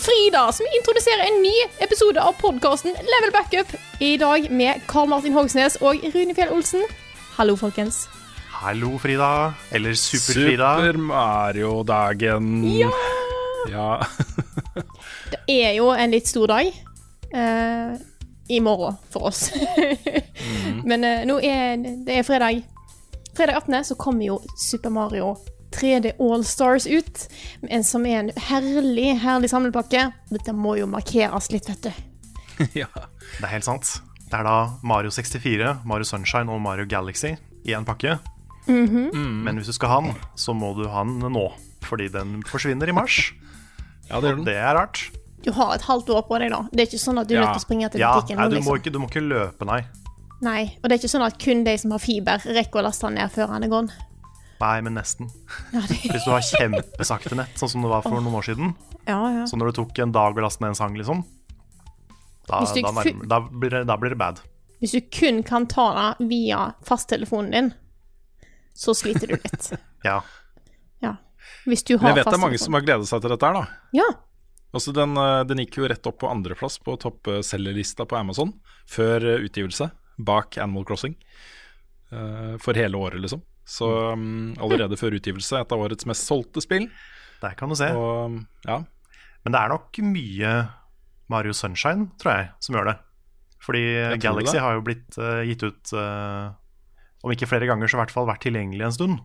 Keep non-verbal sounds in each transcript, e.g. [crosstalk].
Frida, som introduserer en ny episode av podkasten Level Backup. I dag med Karl Martin Hogsnes og Rune Fjell Olsen. Hallo, folkens. Hallo, Frida. Eller Super-Frida. Super Mario-dagen. Ja! Ja. [laughs] Det er jo en litt stor dag. Uh, I morgen for oss. [laughs] Men uh, nå er det er fredag. Fredag 18. så kommer jo Super Mario 3D All-Stars ut. En som er en herlig, herlig samlepakke. Dette må jo markeres litt, vet du. [laughs] ja. Det er helt sant. Det er da Mario 64, Mario Sunshine og Mario Galaxy i en pakke. Men hvis du skal ha den, så må du ha den nå. Fordi den forsvinner i mars. ja, det gjør den. Det er rart. Du har et halvt år på deg, da. Det er ikke sånn at du er Ja. nødt til å springe til Ja, butikken. nei, du, du, må liksom. ikke, du må ikke løpe, nei. Nei, og det er ikke sånn at kun de som har fiber, rekker å laste den ned før han er gone. Nei, men nesten. [laughs] Ja, det, Hvis du har kjempesakte nett, sånn som det var for noen år siden, ja, ja. så når det tok en dag å laste ned en sang, liksom, da, da, nærmer, da, blir det, da blir det bad. Hvis du kun kan ta det via fasttelefonen din, så sliter du litt. [laughs] Ja. Ja. Hvis du Men har jeg vet det er mange som har gledet seg til dette her, da. Ja. Altså, den, eh, den gikk jo rett opp på andreplass på toppselgerlista på Amazon før eh, utgivelse, bak Animal Crossing. eh, for hele året, liksom. Så um, allerede før utgivelse, et av årets mest solgte spill. Der kan du se. Og ja, Men det er nok mye Mario Sunshine, tror jeg, som gjør det. Fordi Galaxy det. har jo blitt uh, gitt ut uh, Om ikke flere ganger, så i hvert fall vært tilgjengelig en stund.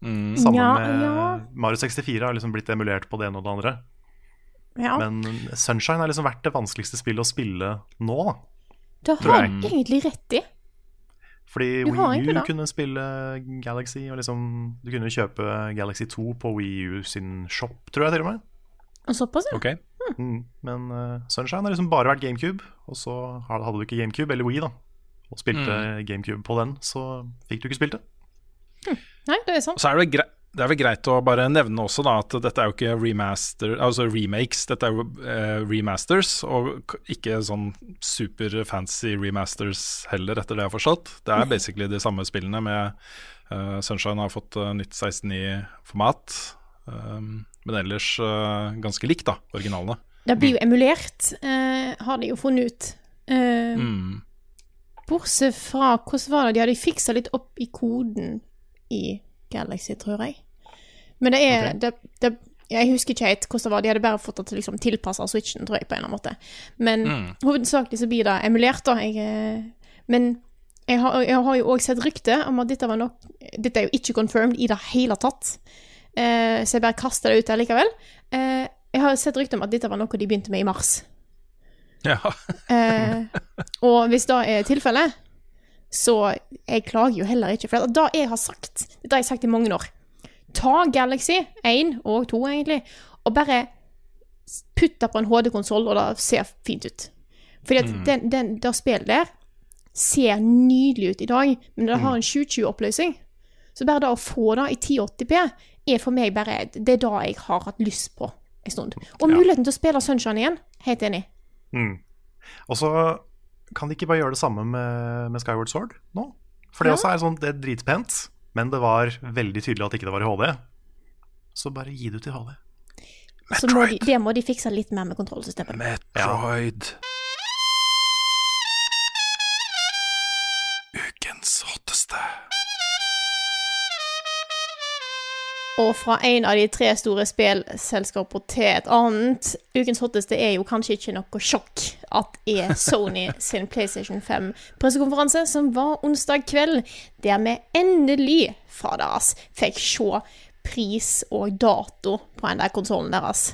mm, Sammen Ja, med ja. Mario 64 har liksom blitt emulert på det ene og det andre. ja. Men Sunshine har liksom vært det vanskeligste spillet å spille nå, da. Det tror har jeg. egentlig rett i. Fordi Wii U kunne spille Galaxy, og liksom Du kunne kjøpe Galaxy 2 på Wii U sin shop, tror jeg til og med. Såpass, ja. Okay. Mm. Men uh, Sunshine har liksom bare vært GameCube, og så hadde du ikke GameCube, eller Wii, da, og spilte Mm. GameCube på den, så fikk du ikke spilt det. Nei, det er sant. Så er det, grei, det er vel greit å bare nevne også da at dette er jo ikke remaster, altså remakes, dette er jo eh, remasters, og ikke sånn super fancy remasters heller, etter det jeg har forstått. Det er basically de samme spillene med uh, Sunshine har fått uh, nytt 16.9-format, um, men ellers uh, ganske likt, da, originalene. Det blir jo emulert, eh, har de jo funnet ut. Eh, Mm. Bortsett fra Hvordan var det? De hadde fiksa litt opp i koden i Galaxy, tror jeg. Men det er okay. det, det, Jeg husker ikke helt hvordan det var. De hadde bare fått det til liksom, tilpassa switchen, tror jeg, på en eller annen måte. Men Mm. hovedsakelig så blir det emulert, da. Jeg, eh, men jeg har, jeg har jo òg sett rykte om at dette var nok Dette er jo ikke confirmed i det hele tatt, eh, så jeg bare kaster det ut der likevel. Eh, jeg har sett rykte om at dette var noe de begynte med i mars. Ja. Eh, og hvis det er tilfellet, så jeg klager jo heller ikke. For det jeg har sagt, dette har jeg sagt i mange år Ta Galaxy 1 og 2, egentlig, og bare putt det på en HD-konsoll, og det ser fint ut. Fordi at den, den, det spillet der ser nydelig ut i dag, men det har en 720-oppløsning. Så bare det å få det i 1080P er for meg bare Det er det jeg har hatt lyst på en stund. Og muligheten til å spille Sunshine igjen, helt enig. Mm. Og så kan de ikke bare gjøre det samme med, med Skyward Sword nå? For det Ja. også er sånn, det er dritpent, men det var veldig tydelig at ikke det var i HD. Så bare gi det ut i HD. Så må de, det må de fikse litt mer med kontrollsystemet. Metroid. Ukens Og fra en av de tre store spillselskaper til et annet. Ukens hotteste er jo kanskje ikke noe sjokk at er Sony sin PlayStation 5-pressekonferanse, som var onsdag kveld, der vi endelig, faders, fikk se pris og dato på den der konsollen deres.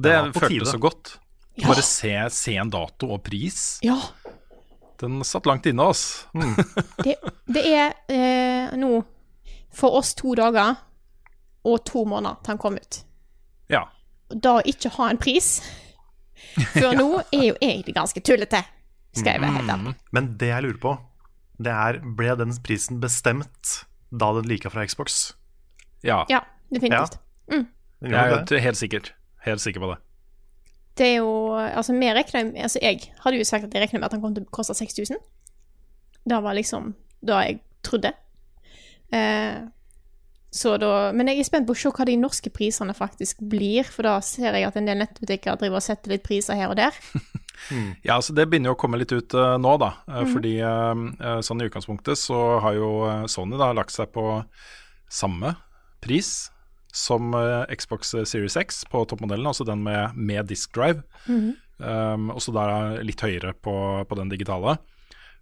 Det Ja, føltes så godt. Ja. Bare se, se en dato og pris. Ja, Den satt langt inne, ass. det, det er eh, nå for oss to dager og to måneder til han kom ut. Ja. Da å ikke ha en pris [laughs] før nå er jo egentlig ganske tullete, skal jeg være helt ærlig. Men det jeg lurer på, det er ble den prisen bestemt da den lika fra Xbox? ja. Ja, definitivt. Den Jeg er helt sikkert. Helt sikker på det. Det er jo Altså, vi regner Altså, jeg hadde jo sagt at jeg regna med at han kom til å koste 6000. Det var liksom det jeg trodde. Eh, da Men jeg er spent på å se hva de norske prisene faktisk blir, for da ser jeg at en del nettbutikker driver og setter litt priser her og der. [laughs] Ja, altså Det begynner jo å komme litt ut uh, nå, da. Eh, Fordi eh, eh, sånn i utgangspunktet så har jo Sony da lagt seg på samme pris som Xbox Series X på toppmodellen, altså den med, med disk drive. Um, og så da litt høyere på, på den digitale.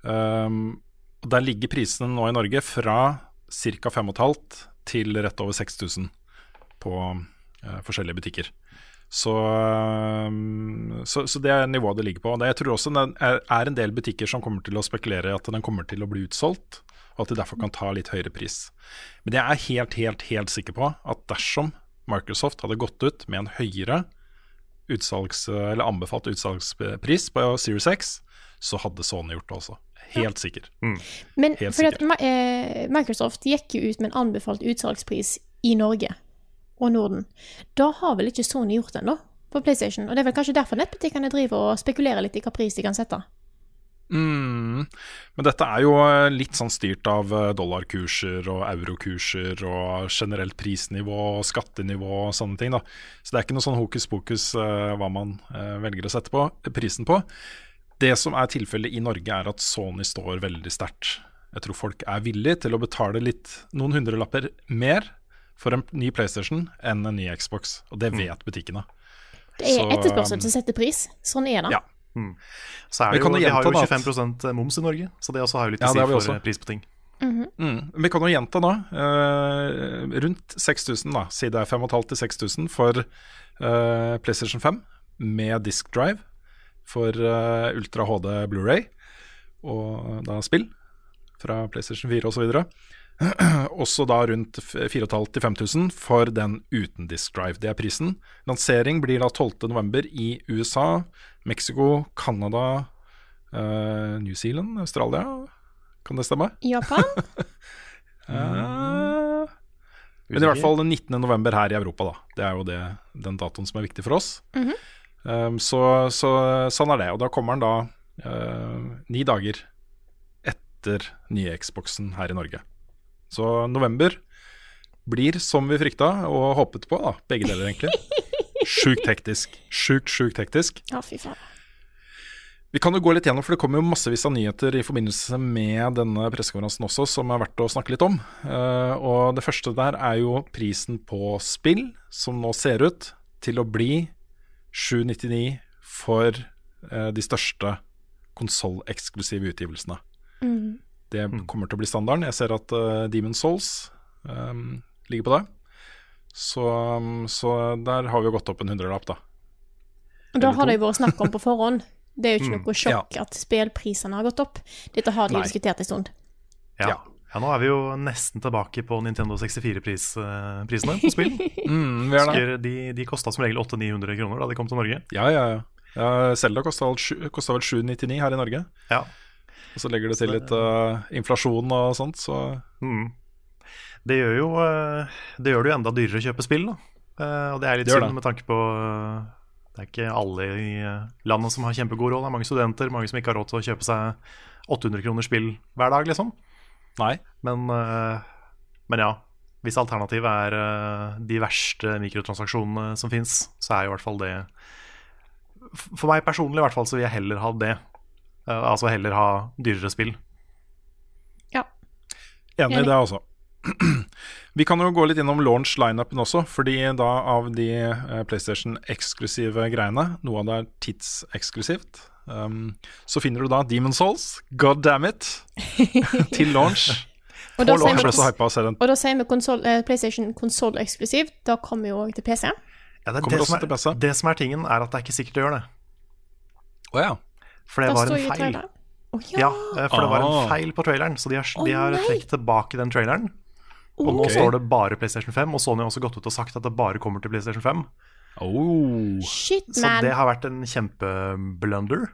Um, Der ligger prisene nå i Norge fra ca. 5500 til rett over 6000 på eh, forskjellige butikker. Så, um, så, så det er nivået det ligger på. Jeg tror også det er, en del butikker som kommer til å spekulere i at den kommer til å bli utsolgt, og at de derfor kan ta litt høyere pris. Men jeg er helt, helt, helt sikker på at dersom Microsoft hadde gått ut med en høyere utsalgs, anbefalt utsalgspris på Series X, så hadde Sony gjort det også. Helt sikker. Men Helt fordi at eh, Microsoft gikk jo ut med en anbefalt utsalgspris i Norge og Norden. Da har vel ikke Sony gjort det ennå, på PlayStation. Og det er vel kanskje derfor nettbutikkene driver og spekulerer litt i hva pris de kan sette. Mm. Men dette er jo eh, litt sånn styrt av eh, dollarkurser og eurokurser og generelt prisnivå og skattenivå og sånne ting. da. Så det er ikke noe sånn hokus pokus uh, hva man uh, velger å sette på, prisen på. Det som er tilfellet i Norge, er at Sony står veldig sterkt. Jeg tror folk er villige til å betale litt, noen hundrelapper mer for en ny PlayStation enn en ny Xbox, og det vet butikkene. Det er etterspørsel som setter pris. Sånn er det. Ja. Så er Vi det jo, vi har jo gjenta da at- 25 moms i Norge, så det også har jo litt å si ja, for også. eh, pris på ting. Mm. Vi kan jo gjenta nå. Uh, rundt 6000 da, si det er 5500 til 6000 for uh, PlayStation 5 med disk drive for eh, Ultra HD Blu-ray og da spill fra PlayStation 4 osv. [clears throat] Også da rundt f- 4500 til 5000 for den uten disk drive. Det er prisen. Lansering blir da 12.11. i USA, Mexico, Canada, uh, New Zealand, Australia. Kan det stemme? [laughs] Japan? uh, Men i hvert fall den 19. november her i Europa, da. Det er jo det, den datoen som er viktig for oss. Um, så, så sånn er det. Og da kommer den da uh, ni dager etter nye Xboxen her i Norge. Så november blir som vi frykta og håpet på, da. Begge deler, egentlig. Sjukt hektisk. Sjukt, sjukt hektisk. Ja, fy faen. Vi kan jo gå litt gjennom, for det kommer jo massevis av nyheter i forbindelse med denne pressekonferansen også, som er verdt å snakke litt om. Uh, og det første der er jo prisen på spill, som nå ser ut til å bli 799 for eh, de største konsolleksklusive utgivelsene. Det kommer til å bli standarden. Jeg ser at uh, Demon Souls um, ligger på det. Så, så der har vi jo gått opp en hundrelapp, da. Og da har det jo vært snakk om på forhånd. Det er jo ikke noe sjokk Ja. at spillprisene har gått opp. Dette har de Nei. diskutert en stund. Ja. Ja. Ja, nå er vi jo nesten tilbake på Nintendo 64-prisene på spill. [laughs] Mm, vi er. Husker de, de kosta som regel 800-900 kroner da de kom til Norge. Ja, ja, ja. ja Selda kosta vel 799 her i Norge. Ja. Og så legger du til litt uh, inflasjon og sånt, så Mm. Det gjør jo eh, Det gjør det jo enda dyrere å kjøpe spill, da. Eh, Og det er litt synd med tanke på eh, Det er ikke alle i eh, landet som har kjempegod råd. Det er mange studenter, mange som ikke har råd til å kjøpe seg 800 kroner spill hver dag, liksom. Nei. Men, eh, men ja. Hvis alternativet er eh, de verste mikrotransaksjonene som fins, så er jo i hvert fall det For meg personlig i hvert fall så vil jeg heller ha det. Eh, altså heller ha dyrere spill. Ja. Enig i det, altså. [clears throat] Vi kan jo gå litt innom launch lineupen også, fordi da av de PlayStation-eksklusive greiene, noe av det er tidseksklusivt, um, så finner du da Demon Souls, god damn it, [laughs] til launch. Og da launch vi-. Og da sier vi konsol, eh, PlayStation konsoll eksklusivt. Da kommer jo òg til PC. Ja, det, er det, også som til er, PC. det som er tingen, er at det er ikke sikkert å gjøre det. Å ja. For det Da var en feil. Oh, ja. Ja, eh, for det var en Ah. feil på traileren, så de har, oh, de har trukket tilbake den traileren. Og nå står det bare PlayStation 5, og Sony har også gått ut og sagt at det bare kommer til PlayStation 5. Oh. Shit, Så det har vært en kjempeblunder.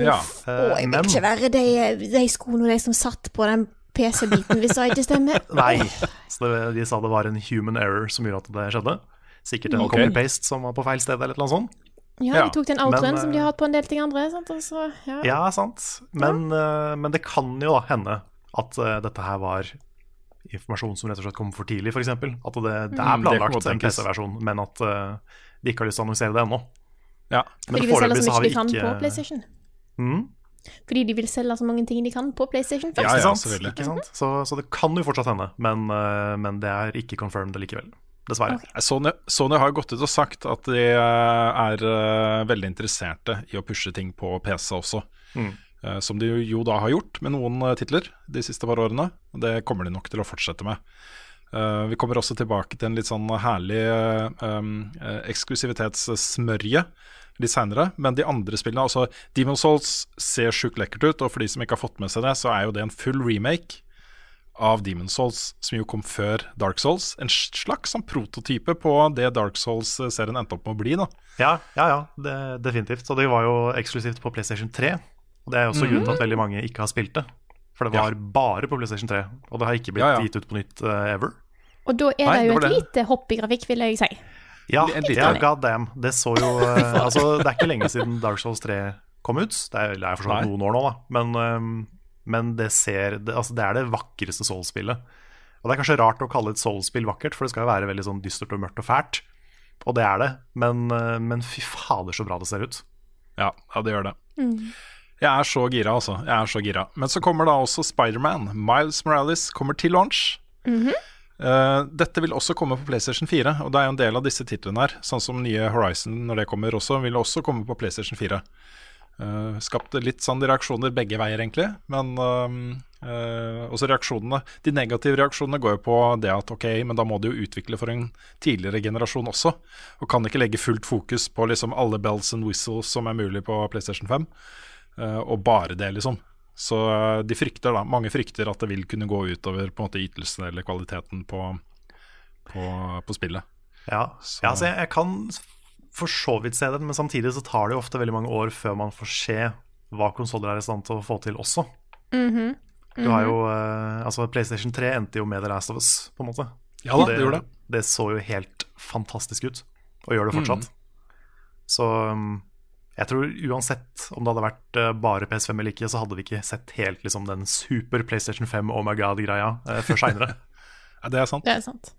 Ja. uh, Å, jeg vil men- ikke være de, de skoene og de som satt på den PC-biten, hvis det ikke stemmer. [laughs] Nei, så det, de sa det var en human error som gjorde at det skjedde. Sikkert en okay. copy-paste som var på feil sted, eller noe sånt. Ja, Ja, de tok den outroen som de eh, har hatt på en del ting andre. Sant? Og så, ja. Ja, sant. Men, eh, men det kan jo da hende at eh, dette her var informasjon som rett og slett kom for tidlig, f.eks. At det, det Mm, er planlagt mm, det en. PC-versjon, men at uh, de ikke har lyst til å annonsere det ennå. ja. Men Fordi de vil selge foreløpig så mye vi de kan ikke på PlayStation. Mm, Fordi de vil selge så mange ting de kan på PlayStation først. Ja, ja, selvfølgelig. Ikke sant? Så, så det kan jo fortsatt hende, men, uh, men det er ikke confirmed likevel. Dessverre. Okay. Sony, Sony har gått ut og sagt at de eh, er uh, veldig interesserte i å pushe ting på PC også. Mm. Eh, som de jo da har gjort med noen eh, titler de siste par årene. Og det kommer de nok til å fortsette med. Eh, vi kommer også tilbake til en litt sånn herlig eksklusivitetssmørje litt seinere. Men de andre spillene, altså Demon Souls ser sjukt lekkert ut, og for de som ikke har fått med seg det, så er jo det en full remake av Demon Souls, som jo kom før Dark Souls. En slags sånn prototype på det Dark Souls-serien endte opp med å bli. da Ja, ja, ja det, definitivt. Og det var jo eksklusivt på PlayStation 3. Og det er også grunnen til at veldig mange ikke har spilt det. For det Ja. var bare på PlayStation 3, og det har ikke blitt Ja, ja. gitt ut på nytt uh, ever. Og da er Nei, det jo det et det. lite hopp i grafikk, vil jeg si. Ja, ja god damn. Det så jo [laughs] uh, Altså, det er ikke lenge siden Dark Souls 3 kom ut. Det er, det er for så vidt noen år nå, da. Men, eh, men det ser det, Altså, det er det vakreste Souls-spillet. Og det er kanskje rart å kalle et Souls-spill vakkert, for det skal jo være veldig sånn dystert og mørkt og fælt. Og det er det, men, uh, men fy fader så bra det ser ut. Ja, ja det gjør det. Jeg er så gira, altså. Jeg er så gira. Men så kommer da også Spiderman. Miles Morales kommer til launch. Eh, dette vil også komme på PlayStation 4, og det er jo en del av disse titlene her. Sånn som nye Horizon, når det kommer også, vil også komme på PlayStation 4. Uh, skapte litt sånn reaksjoner begge veier, egentlig. Men uh, uh, også reaksjonene De negative reaksjonene går jo på det at ok, men da må du jo utvikle for en tidligere generasjon også. Og kan ikke legge fullt fokus på liksom alle bells and whistles som er mulig på PlayStation 5. uh, og bare det, liksom. Så uh, de frykter da, mange frykter at det vil kunne gå utover på en måte ytelsen eller kvaliteten på, på, på spillet. Ja, Så- ja altså jeg, jeg kan for så vidt se det, men samtidig så tar det jo ofte veldig mange år før man får se hva konsoller er i stand til å få til også. Du har jo eh, Altså, PlayStation 3 endte jo med The Last of Us, på en måte. Ja da, det gjorde det. Det så jo helt fantastisk ut, og gjør det fortsatt. Så um, jeg tror uansett om det hadde vært eh, bare PS5 eller ikke, så hadde vi ikke sett helt liksom den super PlayStation 5 oh my god-greia eh, før seinere. [laughs] Ja, det er sant. Det er sant.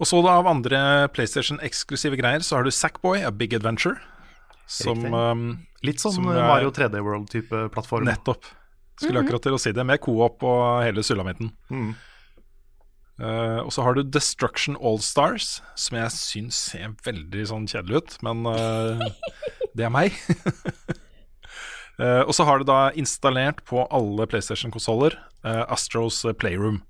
Og så da av andre PlayStation-eksklusive greier, så har du Sackboy, A Big Adventure. Som um, Litt sånn Som eh, Mario 3D World-type plattform. Nettopp. Skulle akkurat til å si det, med co-op og hele sulamitten. Mm. Uh, og så har du Destruction All-Stars, som jeg syns ser veldig sånn kjedelig ut, men eh, [laughs] det er meg. [laughs] Eh, og så har du da installert på alle PlayStation-konsoller eh, Astros Playroom.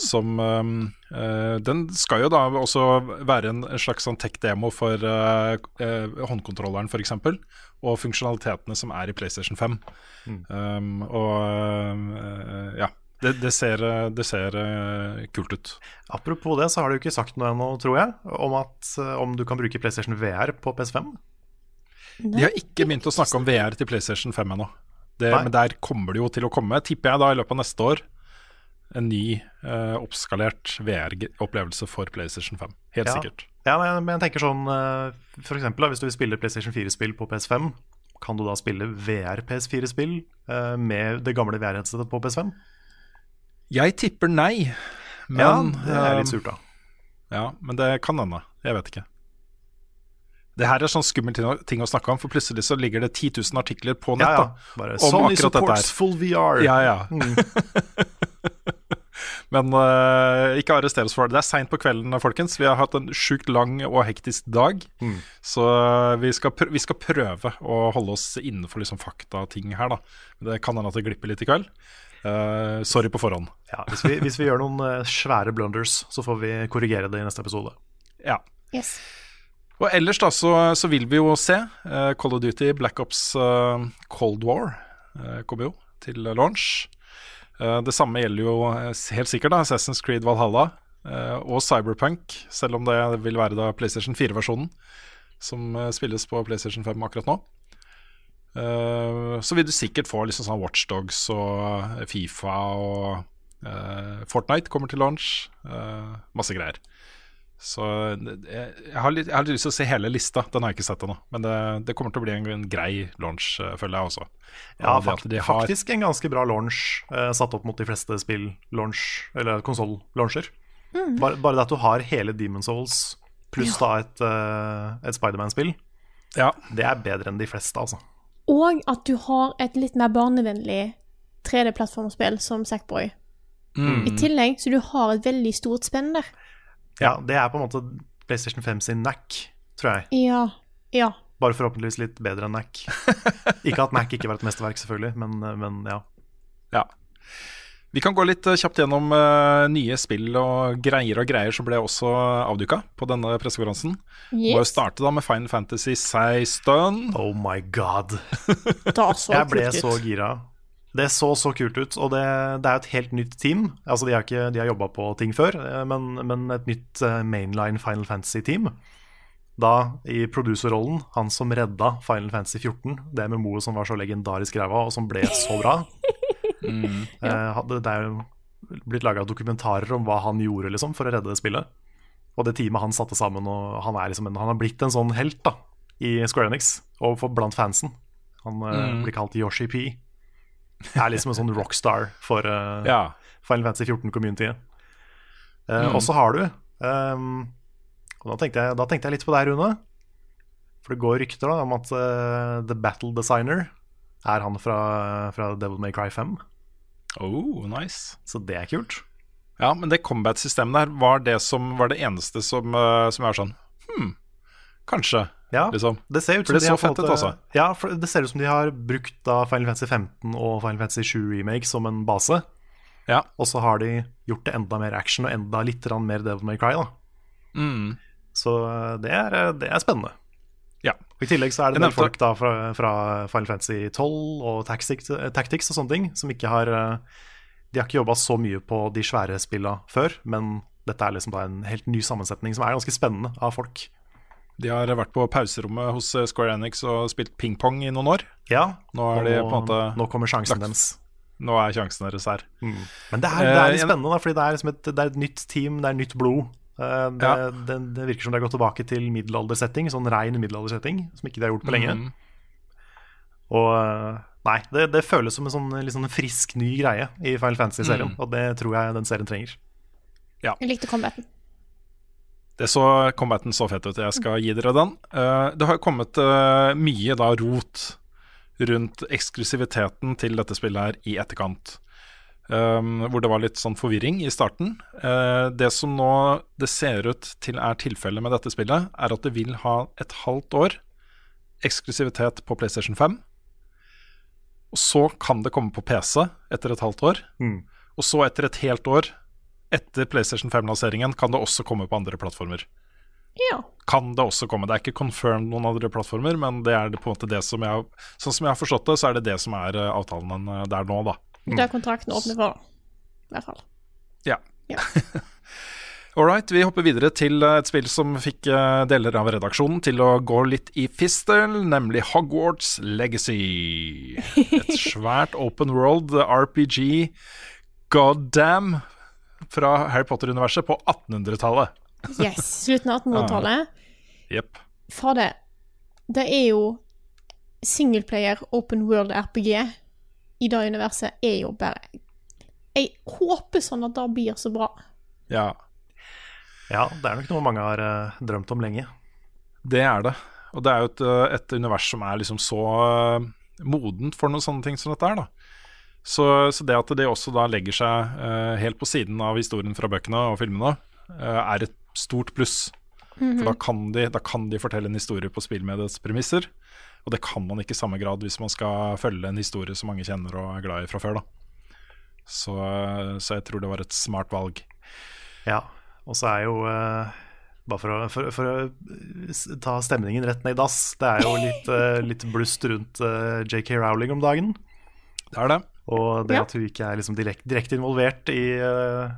Som eh, eh, Den skal jo da også være en, en slags sånn tech-demo for uh, uh, håndkontrolleren, f.eks. Og funksjonalitetene som er i PlayStation 5. Um, og eh, ja. Det, det ser, eh, det ser uh, kult ut. Apropos det, så har du ikke sagt noe ennå, tror jeg, om, at, eh, om du kan bruke PlayStation VR på PS5. De har ikke begynt å snakke om VR til PlayStation 5 ennå. Men der kommer det jo til å komme, tipper jeg da i løpet av neste år, en ny uh, oppskalert VR-opplevelse for PlayStation 5. Helt Ja. sikkert. Ja, men, men jeg tenker sånn uh, For eksempel, da, hvis du vil spille PlayStation 4-spill på PS5, kan du da spille VR PS4-spill uh, med det gamle VR-headsetet på PS5? Jeg tipper nei, men, ja, det er litt eh, surt, da. ja, men det kan hende. Jeg vet ikke. Det her er sånn skummel ting, å- snakke om, for plutselig så ligger det 10 000 artikler på nett Ja, ja. Bare om Sony akkurat dette her. full VR. Ja, ja. Mm. [laughs] Men uh, ikke arrester oss for det. Det er seint på kvelden, folkens. Vi har hatt en sjukt lang og hektisk dag. Så eh, vi skal, prø vi skal prøve å holde oss innenfor liksom faktating her, da. Men det kan hende at det glipper litt i kveld. Uh, sorry på forhånd. Ja, hvis, vi, hvis vi gjør noen uh, svære blunders, så får vi korrigere det i neste episode. Ja. Yes. Og ellers da så, så vil vi jo se uh, Call of Duty Black Ops uh, Cold War eh, kommer jo til launch. Det samme gjelder jo helt sikkert da Assassin's Creed Valhalla og Cyberpunk, selv om det vil være da PlayStation 4-versjonen som spilles på PlayStation 5 akkurat nå. Så vil du sikkert få liksom sånn Watchdogs og Fifa og Fortnite kommer til launch. masse greier. Så jeg, jeg, har litt, jeg har litt lyst til å se hele lista. Den har jeg ikke sett ennå. Men det, det kommer til å bli en, en grei launch, eh, føler jeg også. Ja, Og det fakt de har- faktisk en ganske bra launch, eh, satt opp mot de fleste spill-launch, eller konsoll-launcher. Bare, bare det at du har hele Demon Souls pluss da et, eh, et Spiderman-spill, Ja, det er bedre enn de fleste, altså. Og at du har et litt mer barnevennlig 3D-plattformspill som Sackboy. Mm. I tillegg så du har et veldig stort spenn der. Ja, det er på en måte PlayStation 5 sin NAC, tror jeg. Ja. Ja. Bare forhåpentligvis litt bedre enn NAC. [laughs] ikke at NAC ikke var et mesterverk, selvfølgelig, men, men ja. ja. Vi kan gå litt eh, kjapt gjennom uh, nye spill og greier og greier som ble også avduka på denne pressekonferansen. Må jo starte da med Final Fantasy 16. Oh my god. Da så Jeg ble så gira. Det så så kult ut, og det, det er jo et helt nytt team. Altså De har, ikke, de har jobba på ting før, eh, men, men et nytt eh, mainline Final Fantasy-team. Da, i producerrollen, han som redda Final Fantasy 14, det med Moe som var så legendarisk ræva, og som ble så bra. [laughs] Eh, hadde- det er jo blitt laga dokumentarer om hva han gjorde liksom, for å redde det spillet. Og det teamet han satte sammen, og han, er liksom en, han har blitt en sånn helt da i Square Enix, og for, blant fansen. Han mm. blir kalt Yoshi P. Er liksom en sånn rockstar for uh, Ja. Final Fantasy 14-communityet. Eh, Og så har du um, og da, tenkte jeg, da tenkte jeg litt på deg, Rune. For det går rykter da om at uh, The Battle Designer er han fra, fra Devil May Cry 5. Oh, nice. Så det er kult. Ja, men det combat-systemet der var det, som, var det eneste som, som er sånn Hm, kanskje. Ja, Liksom. det ser ut For som det de så fett ut, altså. Ja, for det ser ut som de har brukt da Final Fantasy 15 og Final Fantasy 7 Remake som en base. Ja. Og så har de gjort det enda mer action og enda litt mer Devil May Cry. da Mm. Så eh, det er, eh, det er spennende. Ja. Og I tillegg så er det en del folk da fra, fra Final Fantasy 12 og Tactics, eh, Tactics og sånne ting som ikke har De har ikke jobba så mye på de svære spilla før, men dette er liksom da en helt ny sammensetning som er ganske spennende av folk. De har vært på pauserommet hos eh, Square Enix og spilt ping-pong i noen år. Ja, Nå er de på en måte nå kommer sjansen lagt- deres. Nå er sjansen deres her. Men det er, det er litt Eh, spennende, da, fordi det er, liksom et, det er et nytt team, det er nytt blod. Eh, Det, Ja. det, det virker som det har gått tilbake til middelaldersetting, sånn rein middelaldersetting, som ikke de har gjort på lenge. Mm. Og nei, det, det føles som en sånn, litt sånn frisk, ny greie i Final Fantasy-serien, Mm. og det tror jeg den serien trenger. Jeg likte combaten. Det så combaten så fett ut. Jeg skal gi dere den. Eh, det har kommet eh, mye da rot rundt eksklusiviteten til dette spillet her i etterkant. Um, hvor det var litt sånn forvirring i starten. Uh, det som nå det ser ut til er tilfellet med dette spillet, er at det vil ha et halvt år eksklusivitet på PlayStation 5. Og så kan det komme på PC etter et halvt år. Mm. Og så etter et helt år, etter PlayStation 5-lanseringen, kan det også komme på andre plattformer. Ja. Kan det også komme. Det er ikke confirmed noen andre plattformer, men det er det på en måte det som jeg sånn som jeg har forstått det, så er det det som er eh, avtalen eh, der nå, da. Det er kontrakten åpner for, i hvert fall. Ja. Ja. [laughs] All right, vi hopper videre til eh, et spill som fikk deler av redaksjonen til å gå litt i fistel, nemlig Hogwarts Legacy. Et [laughs] svært open world RPG goddamn fra Harry Potter-universet på 1800-tallet. Yes. Slutten av 1800-tallet. Jepp. Fader, det er jo singleplayer open world RPG i det universet er jo bare Jeg håper sånn at det blir så bra. Ja, Ja, det er nok noe mange har uh, drømt om lenge. det er det. Og det er jo et, eh, et univers som er liksom så uh, modent for noen sånne ting som dette er, da. Så, så det at de også da legger seg uh, helt på siden av historien fra bøkene og filmene, uh, er et stort pluss. For da kan, de, da kan de fortelle en historie på spillmediets premisser. Og det kan man ikke i samme grad hvis man skal følge en historie som mange kjenner og er glad i fra før. da Så, så jeg tror det var et smart valg. Ja, og så er jo uh Bare for å, for, for å ta stemningen rett ned i dass. Det er jo litt, litt blust rundt JK Rowling om dagen. Det er det. Og det Ja. at hun ikke er liksom direkte, direkt involvert i, uh,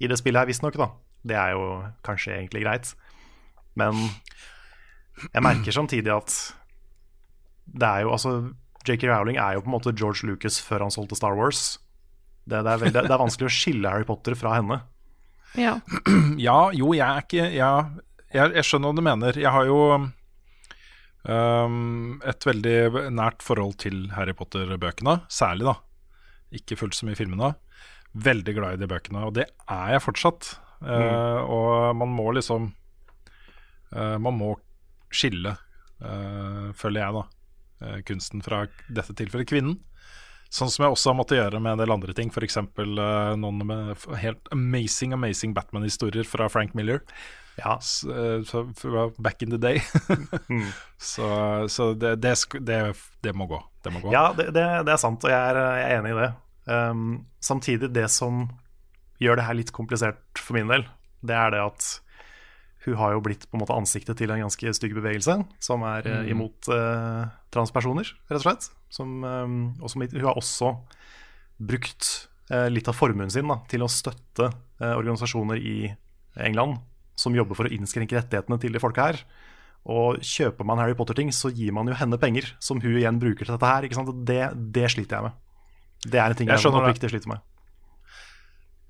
i det spillet her, visstnok, da. Det er jo kanskje egentlig greit. Men jeg merker samtidig at det er jo altså JK Rowling er jo på en måte George Lucas før han solgte Star Wars. Det, det, er, veldig, det er vanskelig å skille Harry Potter fra henne. Ja. [clears throat] Ja, jo, jeg er ikke ja, jeg, jeg skjønner hva du mener. Jeg har jo um, et veldig nært forhold til Harry Potter-bøkene, særlig, da. Ikke fullt så mye filmene. Veldig glad i de bøkene, og det er jeg fortsatt. Eh, og man må liksom uh, Man må skille, uh, føler jeg, da, kunsten fra dette tilfellet kvinnen. Sånn som jeg også har måttet gjøre med en del andre ting. F.eks. Uh, noen med helt amazing amazing Batman-historier fra Frank Miller. Ja, eh, så- back in the day. [laughs] Så, så det, det, det, det må gå. Det må gå. Ja, det, er sant, og jeg er, jeg er enig i det. Um, samtidig, det som gjør det her litt komplisert for min del, det er det at hun har jo blitt på en måte ansiktet til en ganske stygg bevegelse, som er mm. imot uh, transpersoner, rett og slett. Som, um, og som, hun har også brukt eh, litt av formuen sin da, til å støtte eh, organisasjoner i England som jobber for å innskrenke rettighetene til de folka her. Og kjøper man Harry Potter-ting, så gir man jo henne penger, som hun igjen bruker til dette her. Ikke sant? Det, det sliter jeg med. Det er en ting Jeg jeg, oppriktig sliter med.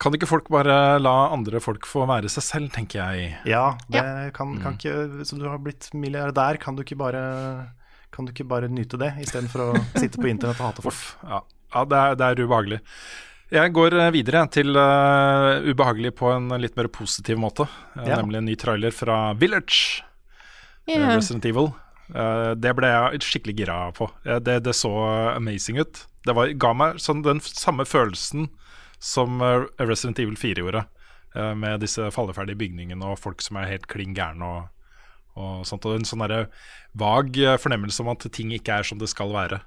Kan ikke folk bare la andre folk få være seg selv, tenker jeg. Ja, det Kan, kan ikke Så du har blitt milliardær, kan du ikke bare Kan du ikke bare nyte det, istedenfor å sitte på internett og hate folk? Ja, ja det, er, det er ubehagelig. Jeg går eh, videre til uh, ubehagelig på en litt mer positiv måte. eh, Ja. Nemlig en ny trailer fra Village, yeah. Resident Evil. Uh, det ble jeg skikkelig gira på. Det, det så amazing ut. Det var, ga meg sånn den samme følelsen som Resident Evil 4 gjorde. med disse falleferdige bygningene og folk som er helt klin gærne og, og sånt. Og en sånn derre vag eh, fornemmelse om at ting ikke er som det skal være.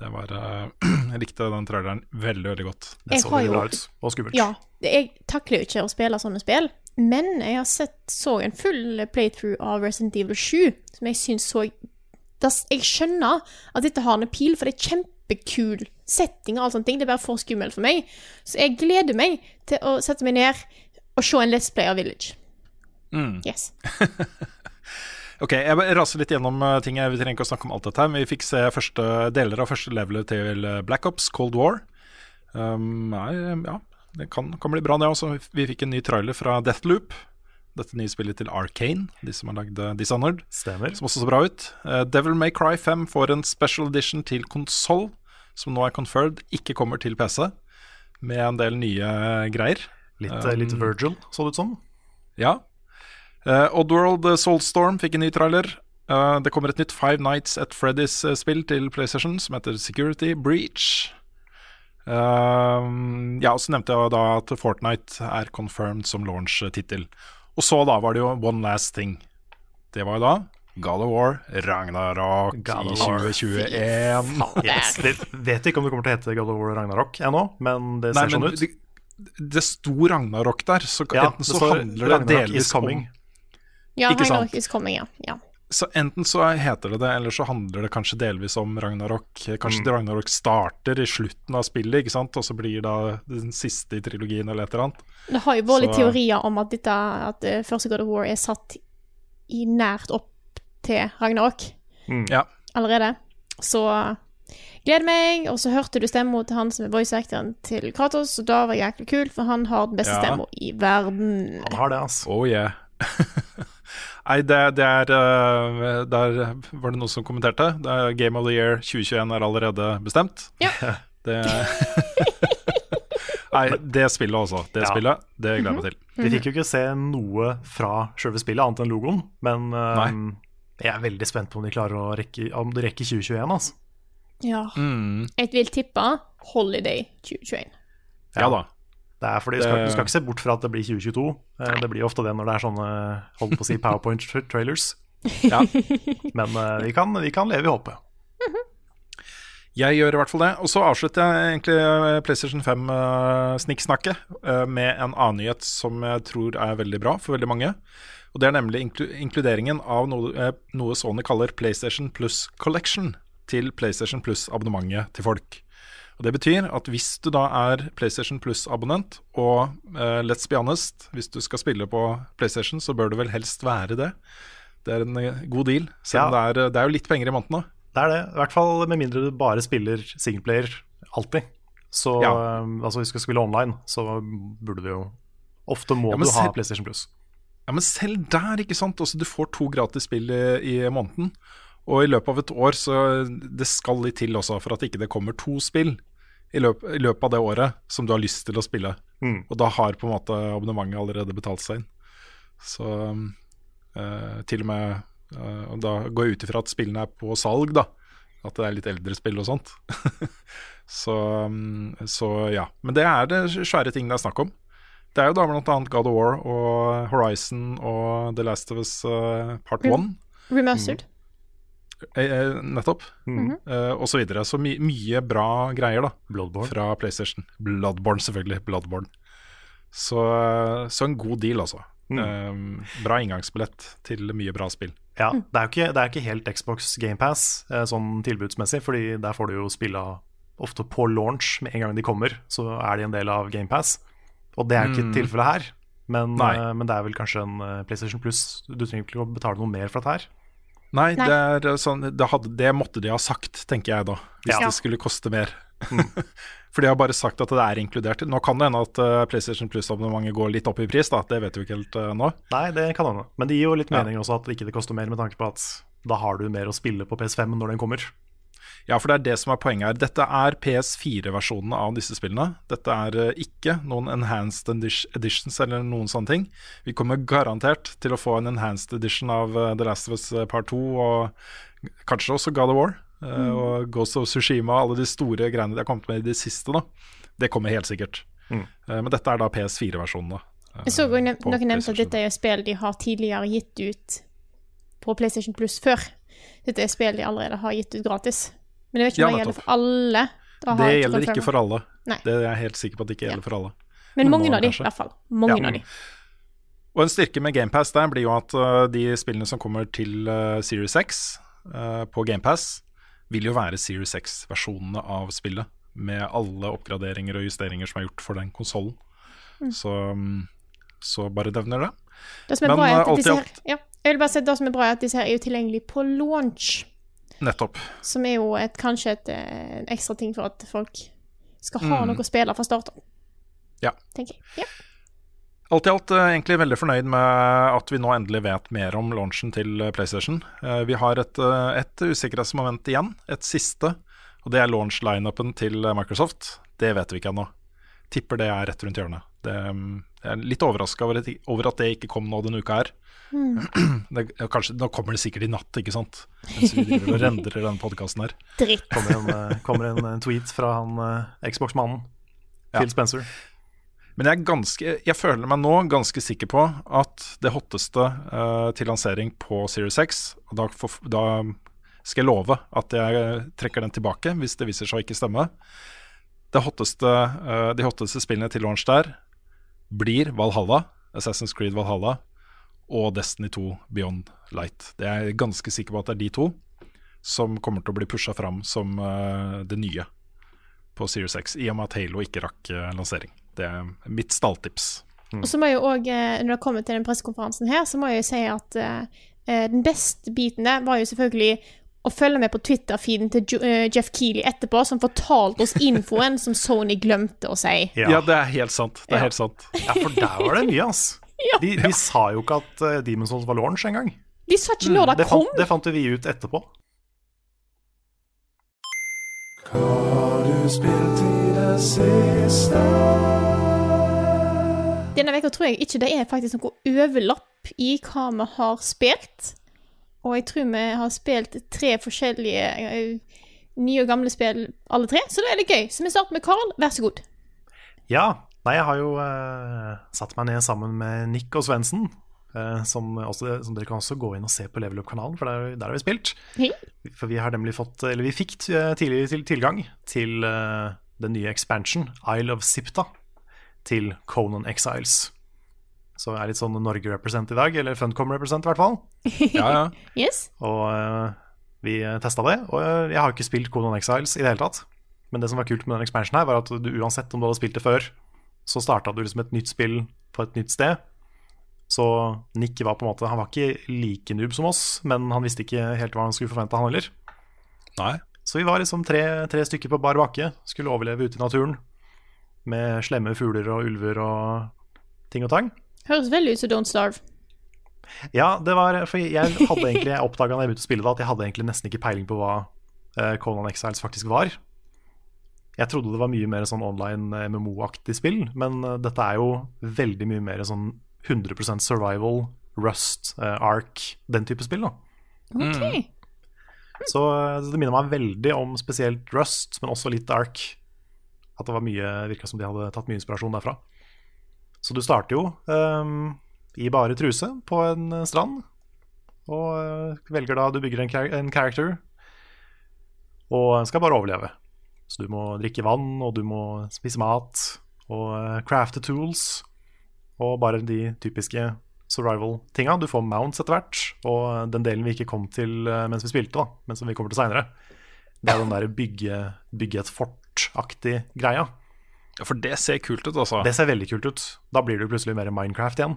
Det var, eh, [clears throat] jeg likte den traileren veldig, veldig godt. Det så veldig bra ut, og skummelt. Ja. Jeg takler jo ikke å spille sånne spill, men jeg har sett, så en full playthrough av Resident Evil 7, som jeg syns så Jeg skjønner at dette har en pil, for det er kjempekul setting og alt sånne ting. Det er bare for skummelt for meg. Så jeg gleder meg til å sette meg ned og se en Let's Play av Village. Yes. [laughs] Ok, jeg raser litt gjennom eh, ting. Vi trenger ikke å snakke om alt dette her, men vi fikk se første deler av første levelet til eh, Black Ops, Cold War. Um, nei, ja, det kan, kan bli bra, det også. Vi fikk en ny trailer fra Deathloop. Dette nye spillet til Arcane, de som har lagd eh, Dishonored. Stemmer. som også så bra ut. Devil May Cry 5 får en special edition til konsoll, som nå er conferred, ikke kommer til PC, med en del nye greier. Litt, um, litt Virgil, så det ut som. Ja. Uh, Oddworld eh, Soulstorm fikk en ny trailer. Uh, det kommer et nytt Five Nights at Freddy's-spill til PlayStation som heter Security Breach. Uh, ja, og så nevnte jeg da at Fortnite er confirmed som launch-tittel. Og så da var det jo One Last Thing. Det var jo da God of War Ragnarok God i 2021. Yes. Det vet ikke om det kommer til å hete God of War Ragnarok ennå, men det Nei, ser men sånn ut. det, det sto Ragnarok der, så Ja, enten det så handler det delvis coming. om Ja, Ikke sant? Ragnarok is coming, ja. ja. Så enten så heter det det, eller så handler det kanskje delvis om Ragnarok. Kanskje Mm. Ragnarok starter i slutten av spillet, ikke sant? og så blir det den siste i trilogien eller et eller annet. Det har jo vært litt teorier om at, dette, at eh, første God of War er satt i nært opp til Ragnarok Ja. allerede. Så gleder meg. Og så hørte du stemma til han som er voice-actoren til Kratos, og da var det jæklig kul, for han har den beste Ja. stemma i verden. Han har det, altså. Oh yeah. [laughs] Nei, det, det er uh, Der var det noen som kommenterte. Det er Game of the Year 2021 er allerede bestemt. Ja. [laughs] Det [laughs] Nei, det spillet også. Det Ja. spillet, det gleder jeg meg til. Vi fikk jo ikke se noe fra selve spillet, annet enn logoen. Men eh, jeg er veldig spent på om de klarer å rekke Om de rekker 2021, altså. Ja. Mm, Jeg vil tippe Holiday 2021. ja da. Det er fordi du skal, du skal ikke se bort fra at det blir 2022. Eh, Det blir ofte det når det er sånne holdt på å si [laughs] powerpoint-trailers. Ja. Men uh, vi, kan, vi kan leve i håpet. Jeg gjør i hvert fall det. Og så avslutter jeg egentlig eh, PlayStation 5-snikksnakket uh, med en annen nyhet som jeg tror er veldig bra for veldig mange. Og Det er nemlig inklu inkluderingen av noe, noe Sony kaller PlayStation Plus Collection til PlayStation Plus-abonnementet til folk. Og Det betyr at hvis du da er PlayStation Plus-abonnent, og uh, let's be honest, hvis du skal spille på PlayStation, så bør du vel helst være det. Det er en eh, god deal, selv om det, er, det er jo litt penger i måneden. da. Det er det. I hvert fall med mindre du bare spiller singleplayer alltid. Så Ja. um, altså hvis du skal spille online, så burde du jo Ofte må Ja, du ha PlayStation Plus. Ja, men selv der, ikke sant. Også, du får to gratis spill i, i måneden. Og i løpet av et år, så det skal litt til også for at ikke det kommer to spill i, løp, i løpet av det året som du har lyst til å spille. Mm. Og da har på en måte abonnementet allerede betalt seg inn. Så eh, til og med eh, da går jeg ut ifra at spillene er på salg, da. At det er litt eldre spill og sånt. [laughs] så, mm, så ja. Men det er det svære ting det er snakk om. Det er jo da blant annet God of War og Horizon og The Last of Us eh, Part Mm. 1. Remastered. Eh, nettopp. Mm. Eh, og så videre. Så my mye bra greier, da. Bloodborne. Fra PlayStation. Bloodborne, selvfølgelig. Bloodborne. Så, så en god deal, altså. Mm. Um, bra inngangsbillett til mye bra spill. Ja, det er jo ikke, det er ikke helt Xbox GamePass eh, sånn tilbudsmessig, fordi der får du jo spilla ofte på launch med en gang de kommer, så er de en del av GamePass. Og det er jo ikke Mm. tilfellet her, men, eh, men det er vel kanskje en eh, PlayStation Plus. Du trenger ikke å betale noe mer for dette her. Nei, Nei. Det, er eh, sånn, det, hadde, det måtte de ha sagt, tenker jeg da. Hvis Ja. det skulle koste mer. [laughs] For de har bare sagt at det er inkludert. Nå kan det hende at eh, PlayStation Plus-abonnementet går litt opp i pris, da. Det vet vi ikke helt uh, nå. Nei, det kan hende. Men det gir jo litt Ja. mening også at det ikke koster mer, med tanke på at da har du mer å spille på PS5 når den kommer. Ja, for det er det som er poenget her. Dette er PS4-versjonene av disse spillene. Dette er eh, ikke noen enhanced editions eller noen sånne ting. Vi kommer garantert til å få en enhanced edition av eh, The Last of Us Part 2 og kanskje også God of War. Mm. Og Ghost of Sushima, alle de store greiene de har kommet med i det siste. da Det kommer helt sikkert. Mm. Eh, Men dette er da PS4-versjonene. Jeg så nev- noen nevnte at dette er spill de har tidligere gitt ut på PlayStation Plus før. Dette er spill de allerede har gitt ut gratis. Men jeg vet ikke Ja, om det gjelder for alle. Det gjelder ikke for alle. Nei. Det er jeg helt sikker på at det ikke gjelder for alle. Men mange av de, i hvert fall. Mange Ja. av de. Og en styrke med GamePass der blir jo at uh, de spillene som kommer til uh, Series X uh, på GamePass, vil jo være Series X-versjonene av spillet. Med alle oppgraderinger og justeringer som er gjort for den konsollen. Mm. Så, um, så bare nevner det. Det Men, alt i alt- ja, jeg vil bare si at det som er bra er at disse her er jo tilgjengelige på launch. Nettopp. Som er jo et, kanskje et, eh, en ekstra ting for at folk skal ha Mm. noe å spille fra starten. Ja. Tenker jeg. Ja. Alt i alt uh, egentlig veldig fornøyd med at vi nå endelig vet mer om launchen til uh, PlayStation. Vi har et, et usikkerhetsmoment igjen, et siste. Og det er launch-lineupen til Microsoft. Det vet vi ikke ennå. Tipper det er rett rundt hjørnet. Det, um, jeg er litt overraska over, at- over at det ikke kom nå denne uka her. [clears throat] Det, kanskje, nå kommer det sikkert i natt, ikke sant? Mens vi driver og rendrer denne podkasten her. Dritt. Kommer en, eh, kommer en, en tweet fra han eh, Xbox-mannen, Ja. Phil Spencer. Men jeg, er ganske, jeg føler meg nå ganske sikker på at det hotteste uh, til lansering på Series X Og da, for, da skal jeg love at jeg trekker den tilbake hvis det viser seg å ikke stemme. Det hotteste, uh, de hotteste spillene til launch der blir Valhalla, Assassin's Creed Valhalla og Destiny 2 Beyond Light. Det er jeg ganske sikker på at det er de to som kommer til å bli pusha fram som uh, det nye på Series X, i og med at Halo ikke rakk uh, lansering. Det er mitt stalltips. Og så må jeg jo òg, når det kommer til den pressekonferansen her, så må jeg jo si at eh, eh, den beste biten der var jo selvfølgelig å følge med på Twitter-feeden til eh, Jeff Keeley etterpå, som fortalte oss infoen som Sony glemte å si. Ja, det er helt sant. Det er Ja. helt sant. Ja, for der var det mye, ass. [laughs] De, de sa jo ikke at uh, Demon's Souls var launch engang. De sa ikke når det Det kom! fant, det fant vi ut etterpå. Hva har du spilt i det siste? Denne uka tror jeg ikke det er faktisk noe overlapp i hva vi har spilt. Og jeg tror vi har spilt tre forskjellige eh, nye og gamle spill, alle tre, så det er litt gøy. Så vi starter med Carl, vær så god. Ja. Nei, jeg har jo uh, satt meg ned sammen med Nick og Svendsen. eh, som, også- som dere kan også gå inn og se på Level Up-kanalen, for der, der har vi spilt. Hei. For vi har nemlig fått Eller vi fikk tidligere til, tilgang til den nye expansion, Isle of Sipta, til Conan Exiles. Så jeg er litt sånn Norge-represent i dag, eller Funcom-represent i hvert fall. [laughs] Ja, ja. Yes. Og uh, vi testa det. Og eh, jeg har ikke spilt Conan Exiles i det hele tatt. Men det som var kult med den expansionen her, var at du uansett om du hadde spilt det før, så starta du liksom et nytt spill på et nytt sted. Så Nick var på en måte Han var ikke like noob som oss, men han visste ikke helt hva han skulle forvente, han heller. Nei. Så vi var liksom tre, tre stykker på bar bakke, skulle overleve ute i naturen. Med slemme fugler og ulver og ting og tang. Høres veldig ut som Don't Starve. Ja, det var For jeg hadde egentlig Jeg oppdaga da jeg begynte å spille det, at jeg hadde egentlig nesten ikke peiling på hva eh, Conan Exiles faktisk var. Jeg trodde det var mye mer sånn online eh, MMO-aktig spill, men eh, dette er jo veldig mye mer sånn 100% survival, Rust, Ark, den type spill. da Ok. Så eh, det minner meg veldig om spesielt Rust, men også litt Ark. At det var mye, virka som de hadde tatt mye inspirasjon derfra. Så du starter jo um, i bare truse på en eh, strand. Og eh, velger da Du bygger en, en character og skal bare overleve. Så du må drikke vann, og du må spise mat, og eh, crafte tools. Og bare de typiske survival-tinga. Du får mounts etter hvert. Og den delen vi ikke kom til mens vi spilte, da, men som vi kommer til seinere, det er den der bygge, bygge et fort-aktig greia. Ja, For det ser kult ut, altså. Det ser veldig kult ut. Da blir det plutselig mer Minecraft igjen.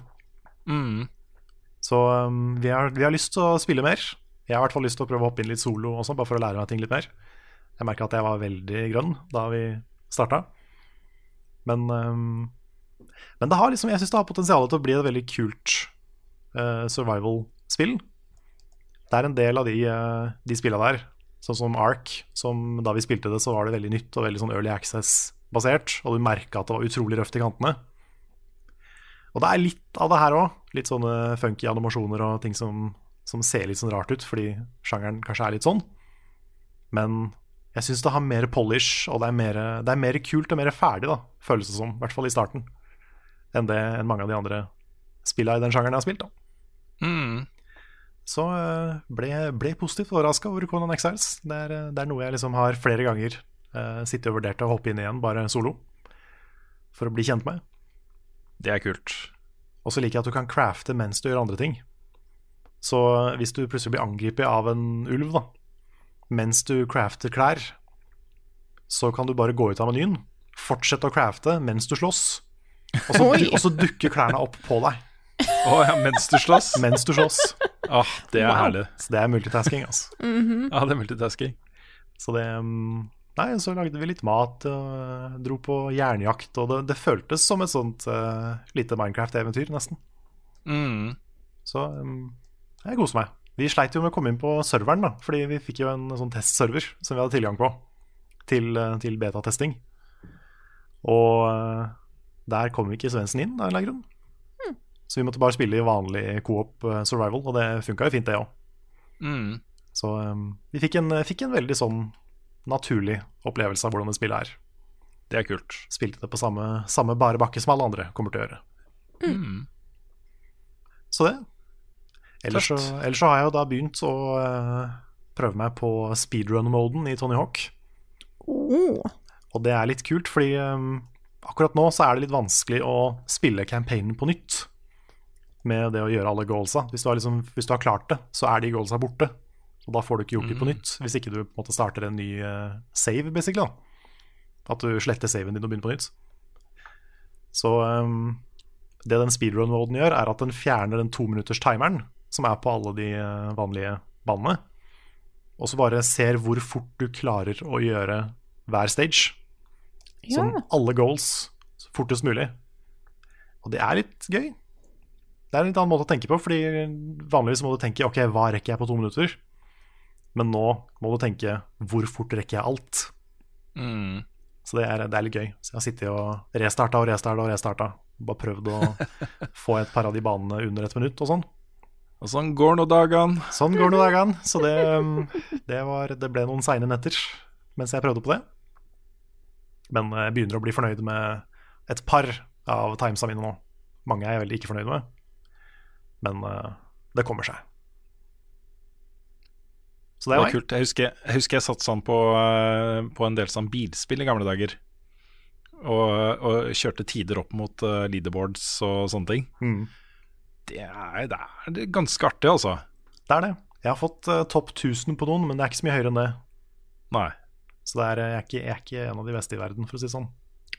Mm. Så um, vi, har, vi har lyst til å spille mer. Jeg har i hvert fall lyst til å prøve å hoppe inn litt solo også, bare for å lære meg ting litt mer. Jeg merka at jeg var veldig grønn da vi starta. Men, um, men det har liksom, jeg syns det har potensial til å bli et veldig kult uh, survival-spill. Det er en del av de, uh, de spilla der, sånn som Ark, som da vi spilte det, så var det veldig nytt og veldig sånn early access-basert, og du merka at det var utrolig røft i kantene. Og det er litt av det her òg. Litt sånne funky animasjoner og ting som, som ser litt sånn rart ut, fordi sjangeren kanskje er litt sånn. Men jeg syns det har mer polish, og det er mer, det er mer kult og mer ferdig, da, føles det som. I hvert fall i starten. Enn det enn mange av de andre spilla i den sjangeren jeg har spilt. da. Mm. Så eh, ble, ble positivt overraska over Conan Exiles. Det er, eh, det er noe jeg liksom har flere ganger uh, sittet og vurderte å hoppe inn igjen, bare solo. For å bli kjent med. Det er kult. Og så liker jeg at du kan crafte mens du gjør andre ting. Så hvis du plutselig blir angrepet av en ulv, da, mens du crafter klær, så kan du bare gå ut av menyen, fortsette å crafte mens du slåss, og så, [laughs] og så dukker klærne opp på deg Å ja, mens du slåss? mens du slåss. Oh, det er herlig. Så det er multitasking, altså. Ja, det er multitasking. Så det mm, Nei, så lagde vi litt mat og dro på jernjakt, og det, det føltes som et sånt uh, lite Minecraft-eventyr, nesten. Mm. Så um, jeg koser meg. Vi sleit jo med å komme inn på serveren, da, fordi vi fikk jo en sånn testserver som vi hadde tilgang på til, eh, til betatesting. Og uh, der kom ikke Svendsen inn av en eller annen grunn. Så vi måtte bare spille i vanlig co-op survival, og det funka jo fint, det òg. Mm. Så um, vi fikk en, fikk en veldig sånn naturlig opplevelse av hvordan det spillet er. Det er kult. Spilte det på samme, samme bare bakke som alle andre kommer til å gjøre. Mm. Så det. Ellers så, ellers så har jeg jo da begynt å uh, prøve meg på speedrun-moden i Tony Hawk. Oh. Og det er litt kult, fordi um, akkurat nå så er det litt vanskelig å spille campaignen på nytt. Med det å gjøre alle goalsa. Hvis du har, liksom, hvis du har klart det, så er de goalsa borte. Og da får du ikke gjort det på nytt, hvis ikke du på en måte starter en ny uh, save, basically. da At du sletter saven din og begynner på nytt. Så um, det den speedrun-moden gjør, er at den fjerner den tominutters-timeren som er på alle de uh, vanlige banene. Og så bare ser hvor fort du klarer å gjøre hver stage. Ja. Sånn alle goals fortest mulig. Og det er litt gøy. Det er en litt annen måte å tenke på, fordi vanligvis må du tenke ok, hva rekker jeg på to minutter? Men nå må du tenke hvor fort rekker jeg alt? Mm. Så det er, det er litt gøy. Så jeg har sittet og restarta og restarta og restarta. Bare prøvd å [laughs] få et par av de banene under et minutt og sånn. Og sånn går nå dagene. Sånn går nå dagene. Så det, det, var, det ble noen seine netter. mens jeg prøvde på det. Men jeg begynner å bli fornøyd med et par av timesa mine nå. Mange er jeg veldig ikke fornøyd med, men eh, det kommer seg. Så det er var meg. kult. Jeg husker jeg, husker jeg satt sånn på, eh, på en del sånn bilspill i gamle dager. Og, og kjørte tider opp mot uh, leaderboards og sånne ting. Mm. Det er, det er ganske artig, altså. Det er det. Jeg har fått uh, topp 1000 på noen, men det er ikke så mye høyere enn det. Nei. Så det er, jeg, er ikke, jeg er ikke en av de beste i verden, for å si det sånn.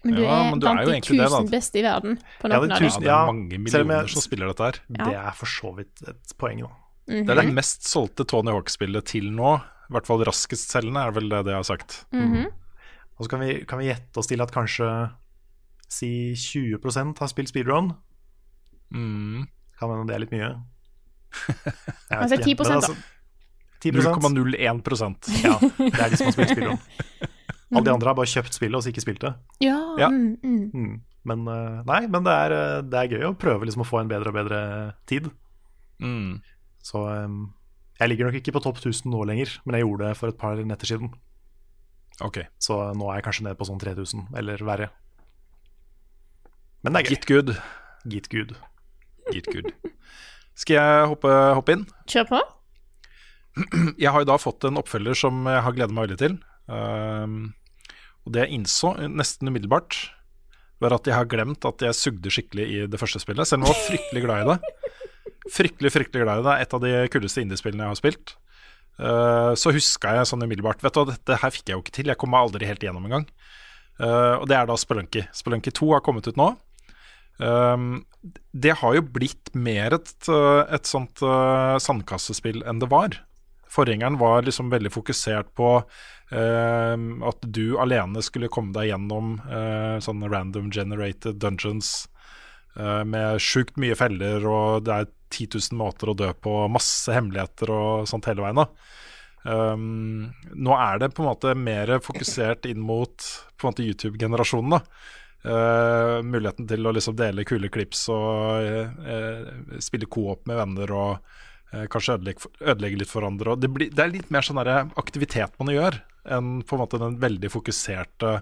Men du Ja, er men du er blant jo de egentlig det, da. tusen beste i verden på Ja, noen tusen, av dem. Ja, det er mange millioner jeg- som spiller dette her. Ja. Det er for så vidt et poeng, da. Mhm. Det er det mest solgte Tony Hawk-spillet til nå. I hvert fall raskest selgende, er vel det jeg har sagt. Mhm. Og så kan vi, kan vi gjette oss til at kanskje si 20% har spilt speedrun. Mm. Kan hende det er litt mye. Altså 10% altså, da. 10 0,01 Ja, det er de som har spilt speedrun. [laughs] Alle de andre har bare kjøpt spillet og så ikke spilt det. Ja. Ja. Mm, mm. Mm. Men eh, nei, men det er, eh, det er gøy å prøve liksom å få en bedre og bedre tid. mm. Så um, jeg ligger nok ikke på topp 1000 nå lenger, men jeg gjorde det for et par netter siden. Ok. Så nå er jeg kanskje nede på sånn 3000, eller verre. Men det er gøy. Git good. Git good. Git good. Skal jeg hoppe, hoppe inn? Kjør på. [clears throat] Jeg har jo da fått en oppfølger som jeg har gledet meg veldig til. Um, og det jeg innså nesten umiddelbart, var at jeg har glemt at jeg sugde skikkelig i det første spillet, selv om jeg var fryktelig glad i det. Fryktelig, fryktelig glad i det. Et av de kuleste indiespillene jeg har spilt. Uh, så huska jeg sånn umiddelbart Vet du hva, dette her fikk jeg jo ikke til. Jeg kom meg aldri helt gjennom engang. Uh, og det er da Spelunky. Spelunky 2 har kommet ut nå. Um, det har jo blitt mer et, uh, et sånt uh, sandkassespill enn det var. Forgjengeren var liksom veldig fokusert på uh, at du alene skulle komme deg gjennom uh, sånne random generated dungeons uh, med sjukt mye feller, og det er 10 000 måter å dø på, masse hemmeligheter og sånt hele veien. Um, nå er det på en måte mer fokusert inn mot YouTube-generasjonen. Eh, muligheten til å liksom dele kule klips og uh, uh, spille co-op med venner og eh, kanskje ødelegge, ødelegge litt for andre. Det, det er litt mer sånn aktivitet man gjør, enn på en måte den veldig fokuserte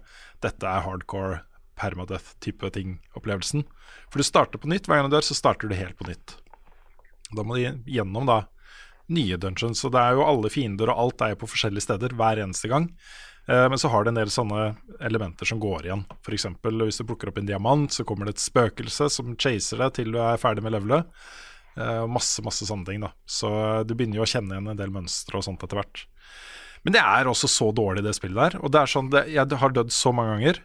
'dette er hardcore permadeath'-type ting-opplevelsen. For du starter på nytt. Hver gang du dør, så starter du helt på nytt. Da må du gjennom da nye dungeons. Og det er jo alle fiender, og alt er jo på forskjellige steder hver eneste gang. Eh, Men så har det en del sånne elementer som går igjen. F.eks. hvis du plukker opp en diamant, så kommer det et spøkelse som chaser deg til du er ferdig med levelet. Eh, Masse, masse sånne ting. da Så eh, du begynner jo å kjenne igjen en del mønstre og sånt etter hvert. Men det er også så dårlig, det spillet der. Og det er sånn, det, Jeg har dødd så mange ganger.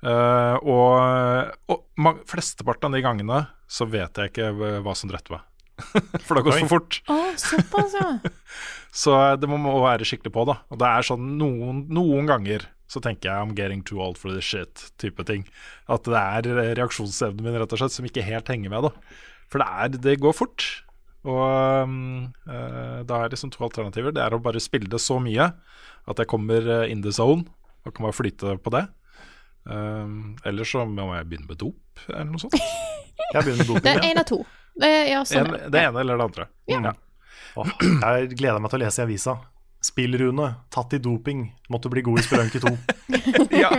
Uh, og og flesteparten av de gangene så vet jeg ikke hva som drepte meg. [laughs] For det har gått for fort. Oh, såpass, ja. [laughs] Så det må må være skikkelig på, da. Og det er sånn noen, noen ganger så tenker jeg I'm getting too old for this shit, type ting. At det er reaksjonsevnen min rett og slett som ikke helt henger med, da. For det, er, det går fort. Og um, eh, da er liksom to alternativer. Det er å bare spille det så mye at jeg kommer eh, in the zone og kan bare flyte på det. Um, eller så må jeg begynne med dop, eller noe sånt. [laughs] Jeg begynner med Det doping. er én av to. Det, Ja, sånn. En, det ene eller det andre. Ja. Åh, jeg gleder meg til å lese i avisa. Spillrune, tatt i doping, måtte bli god i Spelunky 2. [laughs] ja.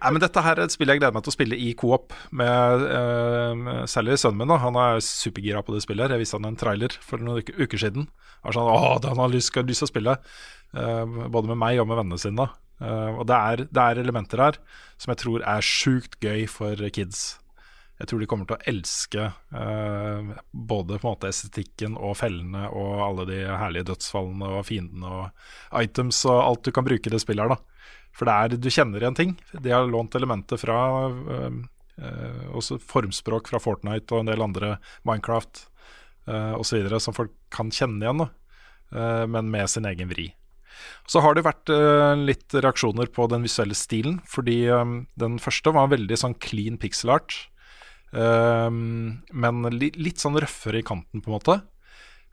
Nei, men Dette her er et spill jeg gleder meg til å spille i coop med eh, særlig sønnen min. da Han er supergira på det spillet. her Jeg viste han en trailer for noen uker, uker siden. Han var sånn, Åh, han har lyst, lyst til å spille, eh, både med meg og med vennene sine. da Eh, Og det er, det er elementer her som jeg tror er sjukt gøy for kids. Jeg tror de kommer til å elske uh, både på en måte estetikken og fellene og alle de herlige dødsfallene og fiendene og items og alt du kan bruke i det spillet her. da. For det er, du kjenner igjen ting. De har lånt elementer fra uh, også formspråk fra Fortnite og en del andre Minecraft uh, osv. som folk kan kjenne igjen, da. Men med sin egen vri. Så har det vært eh, litt reaksjoner på den visuelle stilen, fordi eh, den første var veldig sånn clean pixel art. Um, men li, litt sånn røffere i kanten, på en måte.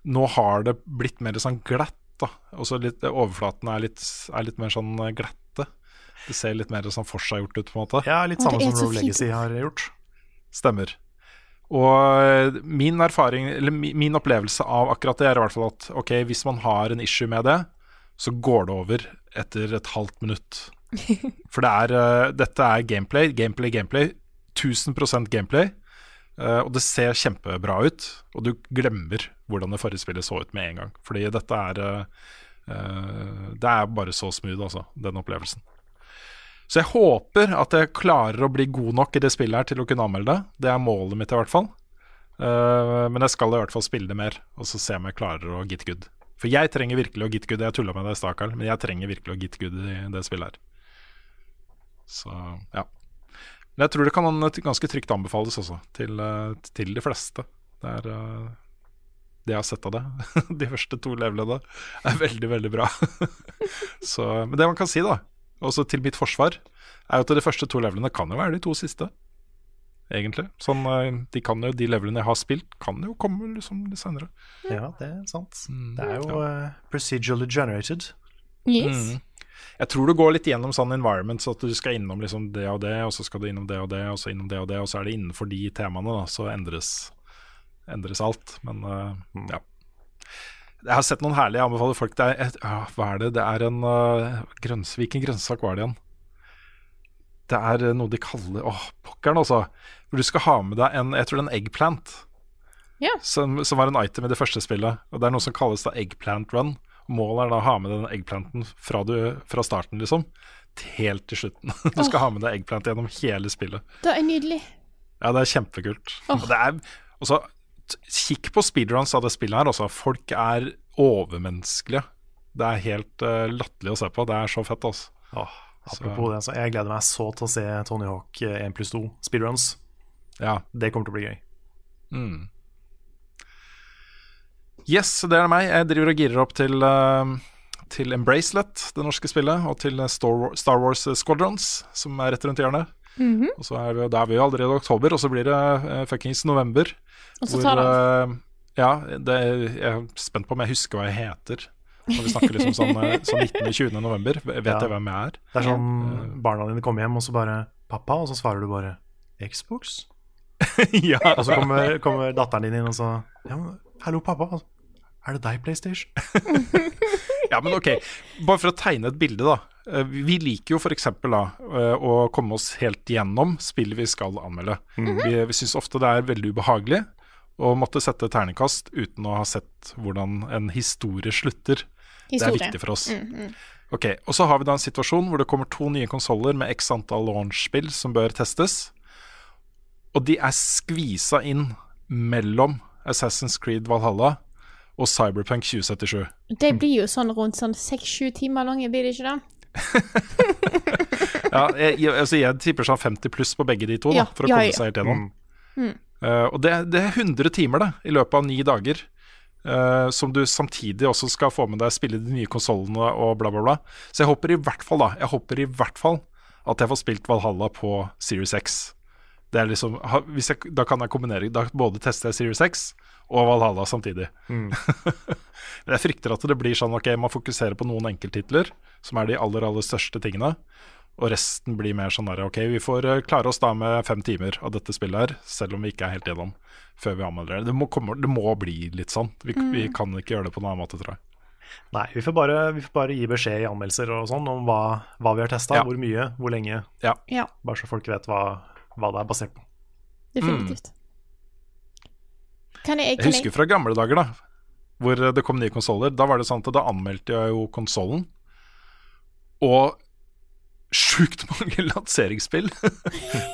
Nå har det blitt mer sånn glatt. da Også litt, Overflaten er litt, er litt mer sånn glatte. Det ser litt mer sånn forseggjort ut, på en måte. Ja, litt samme som Rogue. Legacy har gjort. Stemmer. Og eh, min erfaring, eller min opplevelse av akkurat det, er i hvert fall at ok, hvis man har en issue med det, så går det over etter et halvt minutt. [laughs] For det er, uh, dette er gameplay, gameplay, gameplay. 1000% gameplay. Uh, og det ser kjempebra ut, og du glemmer hvordan det forrige spillet så ut med en gang. Fordi dette er uh, Det er bare så smooth, altså, den opplevelsen. Så jeg håper at jeg klarer å bli god nok i det spillet her til å kunne anmelde det. Det er målet mitt, i hvert fall. Uh, men jeg skal i hvert fall spille det mer, og så se om jeg klarer å get good. For jeg trenger virkelig å get good. Jeg tulla med det, Stakar, men jeg trenger virkelig å get good i det spillet her. Så ja. Men jeg tror det kan ganske trygt anbefales også, til, eh, til de fleste. Det er eh, det jeg har sett av det. [laughs] De første to levelene er veldig, veldig bra. [laughs] Så, men det man kan si, da, også til mitt forsvar, er at de første to levelene kan jo være de to siste. Egentlig. Sånn, eh, de, kan jo, de levelene jeg har spilt, kan jo komme liksom litt senere. Ja, det er sant. Mm, Det er jo eh, procedurally generated. Yes. Mm. Jeg tror du går litt gjennom sånn environment, så at du skal innom liksom det og det, og så skal du innom det og det, og så innom det og det, og så er det innenfor de temaene, da, så endres, endres alt. Men eh, ja. Jeg har sett noen herlige, jeg anbefaler folk det er, et, ja, Hva er det? Det er en uh, grønns, Hvilken grønnsak var det igjen? Det er eh, noe de kaller Åh, pokkeren, altså. Hvor du skal ha med deg en Jeg tror det er en eggplant. Ja. Som, som var en item i det første spillet. Og Det er noe som kalles da eggplant run. Målet er da å ha med den eggplanten fra, du, fra starten, liksom, helt til slutten. [laughs] Du skal ha med deg eggplant gjennom hele spillet. Det er nydelig. Ja, det er kjempekult. Oh. Og det er også, Kikk på speedruns av det spillet her. Også. Folk er overmenneskelige. Det er helt uh, latterlig å se på. Det er så fett, altså. Åh, apropos det, så jeg gleder meg så til å se Tony Hawk eh, 1 pluss 2 speedruns. Ja. Det kommer til å bli gøy. Mm. Yes, det er meg. Jeg driver og girer opp til, uh, til Embracelet, det norske spillet, og til Star Wars Squadrons, som er rett rundt hjørnet. Mhm. Og så er vi, Da er vi jo allerede i oktober, og så blir det uh, fuckings november. Og så tar det av. eh, ja, det, jeg er spent på om jeg husker hva jeg heter. Når vi snakker liksom sånn, eh, sånn 19.-20. november. Vet Ja. jeg hvem jeg er? Det er sånn barna dine kommer hjem, og så bare 'Pappa', og så svarer du bare 'Xbox'. [laughs] ja. Og så kommer, kommer datteren din inn og så ja, men, 'Hallo, pappa. Er det deg, PlayStation?' [laughs] Ja, men ok, bare for å tegne et bilde, da. Eh, Vi liker jo f.eks. eh, å komme oss helt gjennom spill vi skal anmelde. Vi, vi syns ofte det er veldig ubehagelig å måtte sette terningkast uten å ha sett hvordan en historie slutter. Det er viktig for oss. Ok, Og så har vi da en situasjon hvor det kommer to nye konsoller med x antall launch-spill som bør testes. Og de er skvisa inn mellom Assassin's Creed Valhalla og Cyberpunk 2077. De blir jo sånn rundt sånn seks-sju timer lange, blir det ikke det? [laughs] Ja, jeg, jeg, altså jeg tipper sånn 50 pluss på begge de to, da, Ja, for å ja, komme ja. seg helt gjennom. Eh, og det, det er 100 timer da, i løpet av ni dager. Eh, som du samtidig også skal få med deg spille de nye konsollene og bla, bla, bla. Så jeg håper i hvert fall da Jeg håper i hvert fall at jeg får spilt Valhalla på Series X. Det er liksom, jeg, da kan jeg kombinere Da både tester jeg Series X og Valhalla samtidig. Mm. [laughs] jeg frykter at det blir sånn ok, man fokuserer på noen enkelttitler, som er de aller, aller største tingene. Og resten blir mer sånn der ok, vi får eh, klare oss da med fem timer av dette spillet her, selv om vi ikke er helt gjennom før vi anmelder det. Det må, komme, det må bli litt sånn. Vi, vi kan ikke gjøre det på noen annen måte, tror jeg. Nei, vi får, bare, vi får bare gi beskjed i anmeldelser og sånn om hva, hva vi har testa, Ja. hvor mye, hvor lenge. Ja. Ja, Bare så folk vet hva, hva det er basert på. definitivt. Kan jeg, Jeg kan jeg husker fra gamle dager, da, hvor det kom nye konsoller. Da var det sånn at da anmeldte jeg jo konsollen, og sjukt mange [laughs] lanseringsspill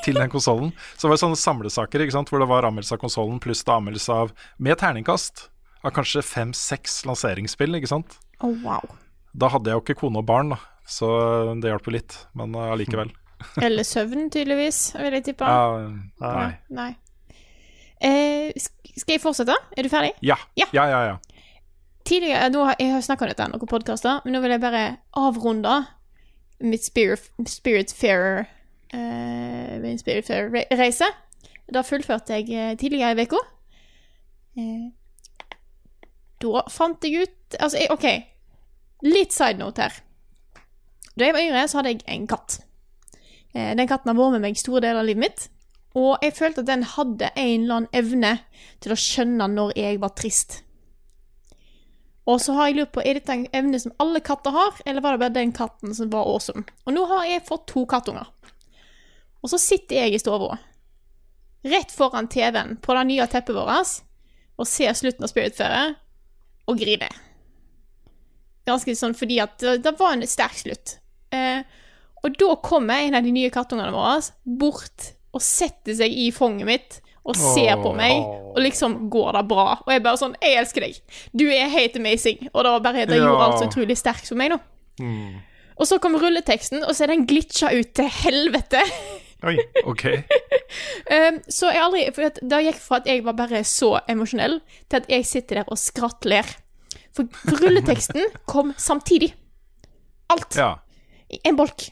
til den konsollen. Så det var sånne samlesaker ikke sant? hvor det var anmeldelse av konsollen pluss da anmeldelse av med terningkast av kanskje fem-seks lanseringsspill. ikke sant? Oh, wow. Da hadde jeg jo ikke kone og barn, da, så det hjalp jo litt. Men uh, allikevel. [laughs] Eller søvn, tydeligvis, vil jeg tippe. Uh, Nei. Nei. Eh, skal jeg fortsette? Er du ferdig? ja, Ja. ja, ja. ja. Tidligere, nå har, Jeg har snakka om dette i noen podkaster, men nå vil jeg bare avrunde mitt Spirit, spirit Fair eh. Da fullførte jeg eh, tidligere i uka. Eh, da fant jeg ut Altså, jeg, OK. Litt side note her. Da jeg var yngre, så hadde jeg en katt. Den katten har vært med meg store deler av livet mitt. Og jeg følte at den hadde en eller annen evne til å skjønne når jeg var trist. Og så har jeg lurt på, er dette en evne som alle katter har, eller var det bare den katten som var awesome? Og nå har jeg fått to kattunger. Og så sitter jeg i stua, rett foran TV-en på det nye teppet vårt, og ser slutten av Spiritfarer, og griner. Ganske sånn fordi at det var en sterk slutt. Eh, og da kommer en av de nye kattungene våre bort og setter seg i fanget mitt og ser på meg, og liksom går det bra. Og jeg bare sånn Jeg elsker deg. Du er helt amazing. Og det var bare det gjorde alt så utrolig sterkt for meg, da. Og så kom rulleteksten, og så er den glitcha ut til helvete. [laughs] Oi. Ok. Um, [laughs] så jeg aldri For det gikk fra at jeg var bare så emosjonell, til at jeg sitter der og skrattler. For, for rulleteksten [laughs] kom samtidig. Alt. Ja. I en bolk.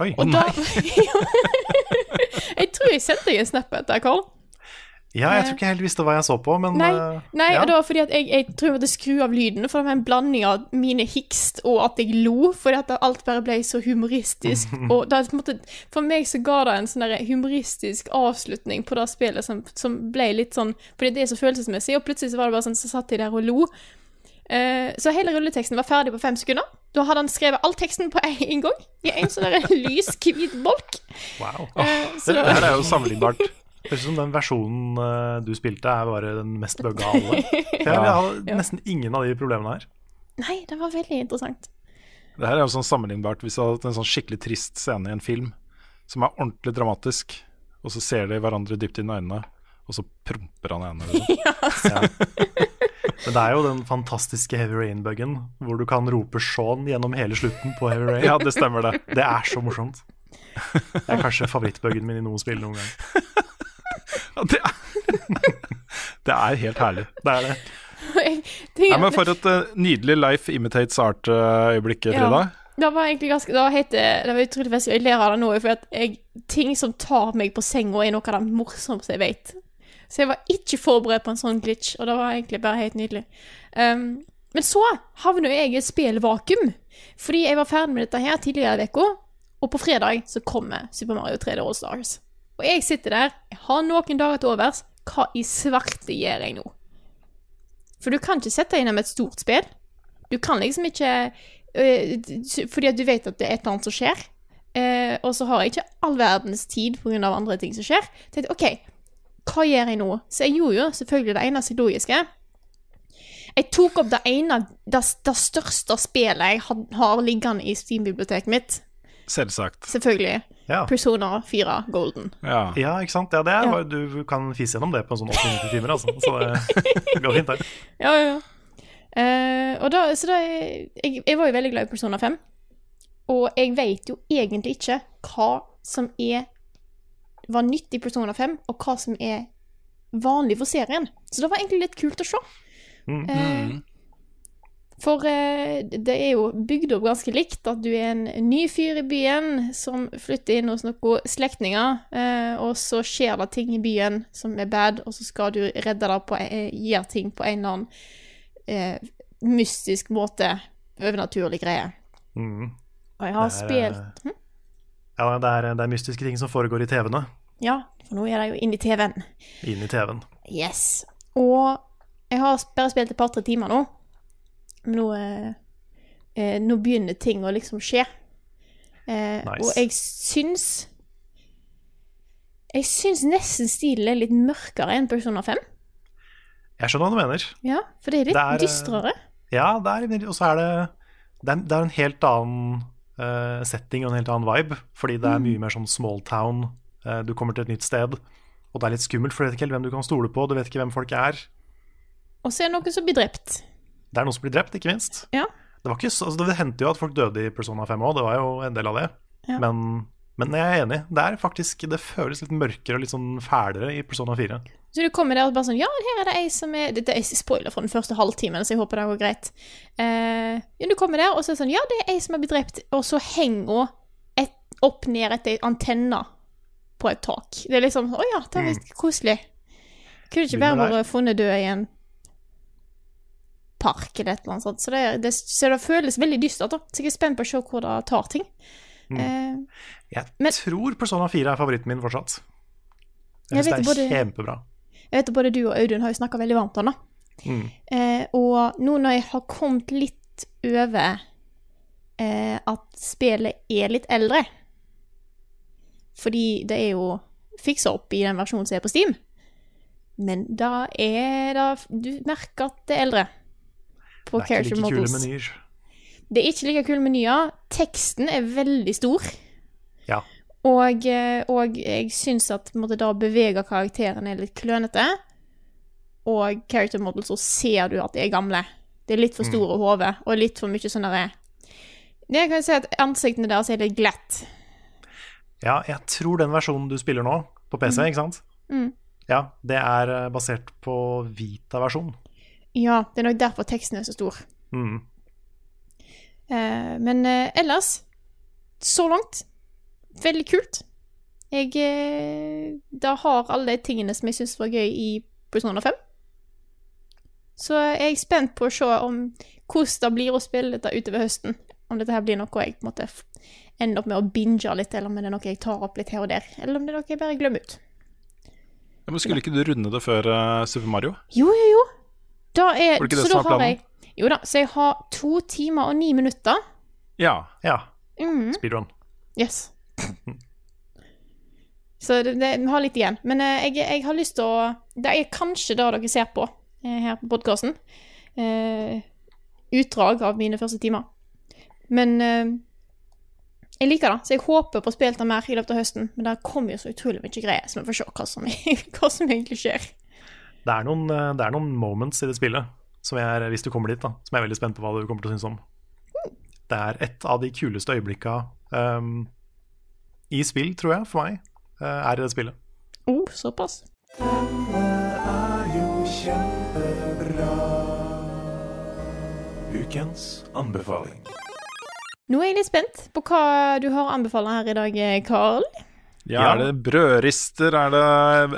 Oi. Og da Jeg tror jeg sendte deg en snap etter, Carl. Ja, jeg tror ikke jeg helt visste hva jeg så på, men Nei, eh, nei ja. og det var fordi at jeg, jeg tror jeg måtte skru av lyden, for det var en blanding av mine hikst og at jeg lo, fordi at alt bare ble så humoristisk. [laughs] og det, på en måte, for meg så ga det en sånn humoristisk avslutning på det spillet som, som ble litt sånn Fordi det er så følelsesmessig, og plutselig så var det bare sånn, så satt jeg der og lo. Uh, så hele rulleteksten var ferdig på fem sekunder. Da hadde han skrevet all teksten på en gang, i en sånn [laughs] lys, hvit bolk. Wow. Uh, så Det det, her er jo sammenlignbart. Høres ut som den versjonen eh, du spilte, er bare den mest bugga av alle. [laughs] For jeg, jeg har nesten ingen av de problemene her. nei, det var veldig interessant. Det her er jo sånn sammenlignbart hvis du hadde hatt en sånn skikkelig trist scene i en film som er ordentlig dramatisk, og så ser de hverandre dypt inn i øynene, og så promper han ene. Liksom. [laughs] Men det er jo den fantastiske Heavy Rain-bugen, hvor du kan rope Sean gjennom hele slutten på Heavy Rain. Ja, det stemmer, det. Det er så morsomt. Det er kanskje favorittbugen min i noen spill noen gang. [laughs] Ja, det, er, [laughs] det er helt herlig. Det er det. Nei, men For et uh, nydelig Life Imitates Art-øyeblikk, Frida. Det var egentlig ganske Det, heter, det var utrolig festlig. Jeg ler av det nå, for at jeg, ting som tar meg på senga, er noe av det morsomste jeg vet. Så jeg var ikke forberedt på en sånn glitch, og det var egentlig bare helt nydelig. Um, men så havner jeg i et spillvakuum, fordi jeg var ferdig med dette her tidligere i uka, og på fredag så kommer Super Mario 3D All Stars. Og jeg sitter der, jeg har noen dager til overs, hva i svarte gjør jeg nå? For du kan ikke sette deg inn i et stort spill. Du kan liksom ikke øh, Fordi at du vet at det er et eller annet som skjer. Eh, og så har jeg ikke all verdens tid pga. andre ting som skjer. Så jeg tenkte OK, hva gjør jeg nå? Så jeg gjorde jo selvfølgelig det eneste logiske. Jeg tok opp det ene, det, det største spillet jeg har, har liggende i Steam-biblioteket mitt. Selvsagt. Selvfølgelig. Ja. Persona 4 Golden. Ja. ja, ikke sant. Ja, det er, Ja. Du kan fise gjennom det på en sånn 8-9 timer, altså. Så det [laughs] går fint, det. Ja, ja, ja. Eh, og da, så da jeg, jeg var jo veldig glad i Persona 5. Og jeg vet jo egentlig ikke hva som er var nytt i Persona 5, og hva som er vanlig for serien. Så det var egentlig litt kult å se. Mm. Eh, for eh, det er jo bygd opp ganske likt, at du er en ny fyr i byen som flytter inn hos noen slektninger, eh, og så skjer det ting i byen som er bad, og så skal du redde det på eh, gjøre ting på en eller annen eh, mystisk måte, overnaturlig greie. Mm. Og jeg har er, spilt hm? Ja, det er, det er mystiske ting som foregår i TV-ene. Ja, for nå er det jo inn i TV-en. Inn i TV-en. Yes. Og jeg har bare spilt et par-tre timer nå. Nå, eh, eh, nå begynner ting å liksom skje. Eh, Nice. Og jeg syns Jeg syns nesten stilen er litt mørkere enn Persona 5. Jeg skjønner hva du mener. Ja, for det er litt Det er, eh, dystrere. Ja, det er, og så er det Det er, det er en helt annen uh, setting og en helt annen vibe, fordi det er Mm. mye mer sånn small town. Uh, du kommer til et nytt sted, og det er litt skummelt, for du vet ikke helt hvem du kan stole på, du vet ikke hvem folk er. Og så er det noen som blir drept. Det er noen som blir drept, ikke minst. Ja. Det, var ikke så, altså det hendte jo at folk døde i Persona 5 òg, det var jo en del av det. Ja. Men, men jeg er enig. Det er faktisk Det føles litt mørkere og litt sånn fælere i Persona 4. Så du kommer der og bare sånn Ja, her er det ei som er Dette er spoiler for den første halvtimen, så jeg håper det går greit. Eh, ja, du kommer der, og så er det sånn Ja, det er ei som er blitt drept, og så henger hun opp ned etter antenna på et tak. Det er liksom Å ja, det er visst koselig. Kunne ikke bare vært funnet død i en park eller et eller annet sånt. Så det, det, så det føles veldig dystert, da. Så jeg er spent på å se hvor det tar ting. Eh, Jeg Men- tror Persona 4 er favoritten min fortsatt. Jeg syns det er både- kjempebra. jeg vet at både du og Audun har jo snakka veldig varmt om det. Eh, og nå når jeg har kommet litt over eh, at spillet er litt eldre Fordi det er jo fiksa opp i den versjonen som er på Steam. Men da er det Du merker at det er eldre. På Det er ikke like kule menyer. Det er ikke like kule menyer. Teksten er veldig stor. Ja. Og, eh, og jeg syns at måte, da beveger karakteren er litt klønete. Og character models, så ser du at de er gamle. Det er litt for store hode, og litt for mye sånn derre Jeg kan si at ansiktene deres er litt glatt. Ja, jeg tror den versjonen du spiller nå, på PC, ikke sant? Mm. Ja, det er eh, basert på Vita-versjon. Ja, det er nok derfor teksten er så stor. Mm. Eh, men eh, ellers, så langt, veldig kult. Jeg eh, da har alle de tingene som jeg syns var gøy i Persona 5. Så jeg er spent på å se om hvordan det blir å spille dette utover høsten. Om dette her blir noe jeg på en måte ender opp med å binge litt, eller om det er noe jeg tar opp litt her og der. Eller om det er noe jeg bare glemmer ut. Ja, men skulle ikke du runde det før uh, Super Mario? Jo, jo, jo. Da er, Var det ikke det så som var planen? jeg Jo da, så jeg har to timer og ni minutter. Ja. Ja, Mm. speedrun. Yes. [laughs] Så det, det, vi har litt igjen. Men eh, jeg, jeg har lyst til å Det er kanskje det dere ser på eh, her på podkasten. Eh, utdrag av mine første timer. Men eh, jeg liker det, så jeg håper på å spille det mer i løpet av høsten. Men det kommer jo så utrolig mye greier, så vi får se hva som, [laughs] hva som egentlig skjer. Det er, noen, eh, det er noen moments i det spillet, som jeg er, hvis du kommer dit, da, som jeg er veldig spent på hva du kommer til å synes om. Det er et av de kuleste øyeblikka um, i spill, tror jeg, for meg, eh, er i det spillet. Oh, såpass. Denne er jo kjempebra. Ukens anbefaling. Nå er jeg litt spent på hva du har å anbefale her i dag, Carl. Ja. Er det brødrister? Er det,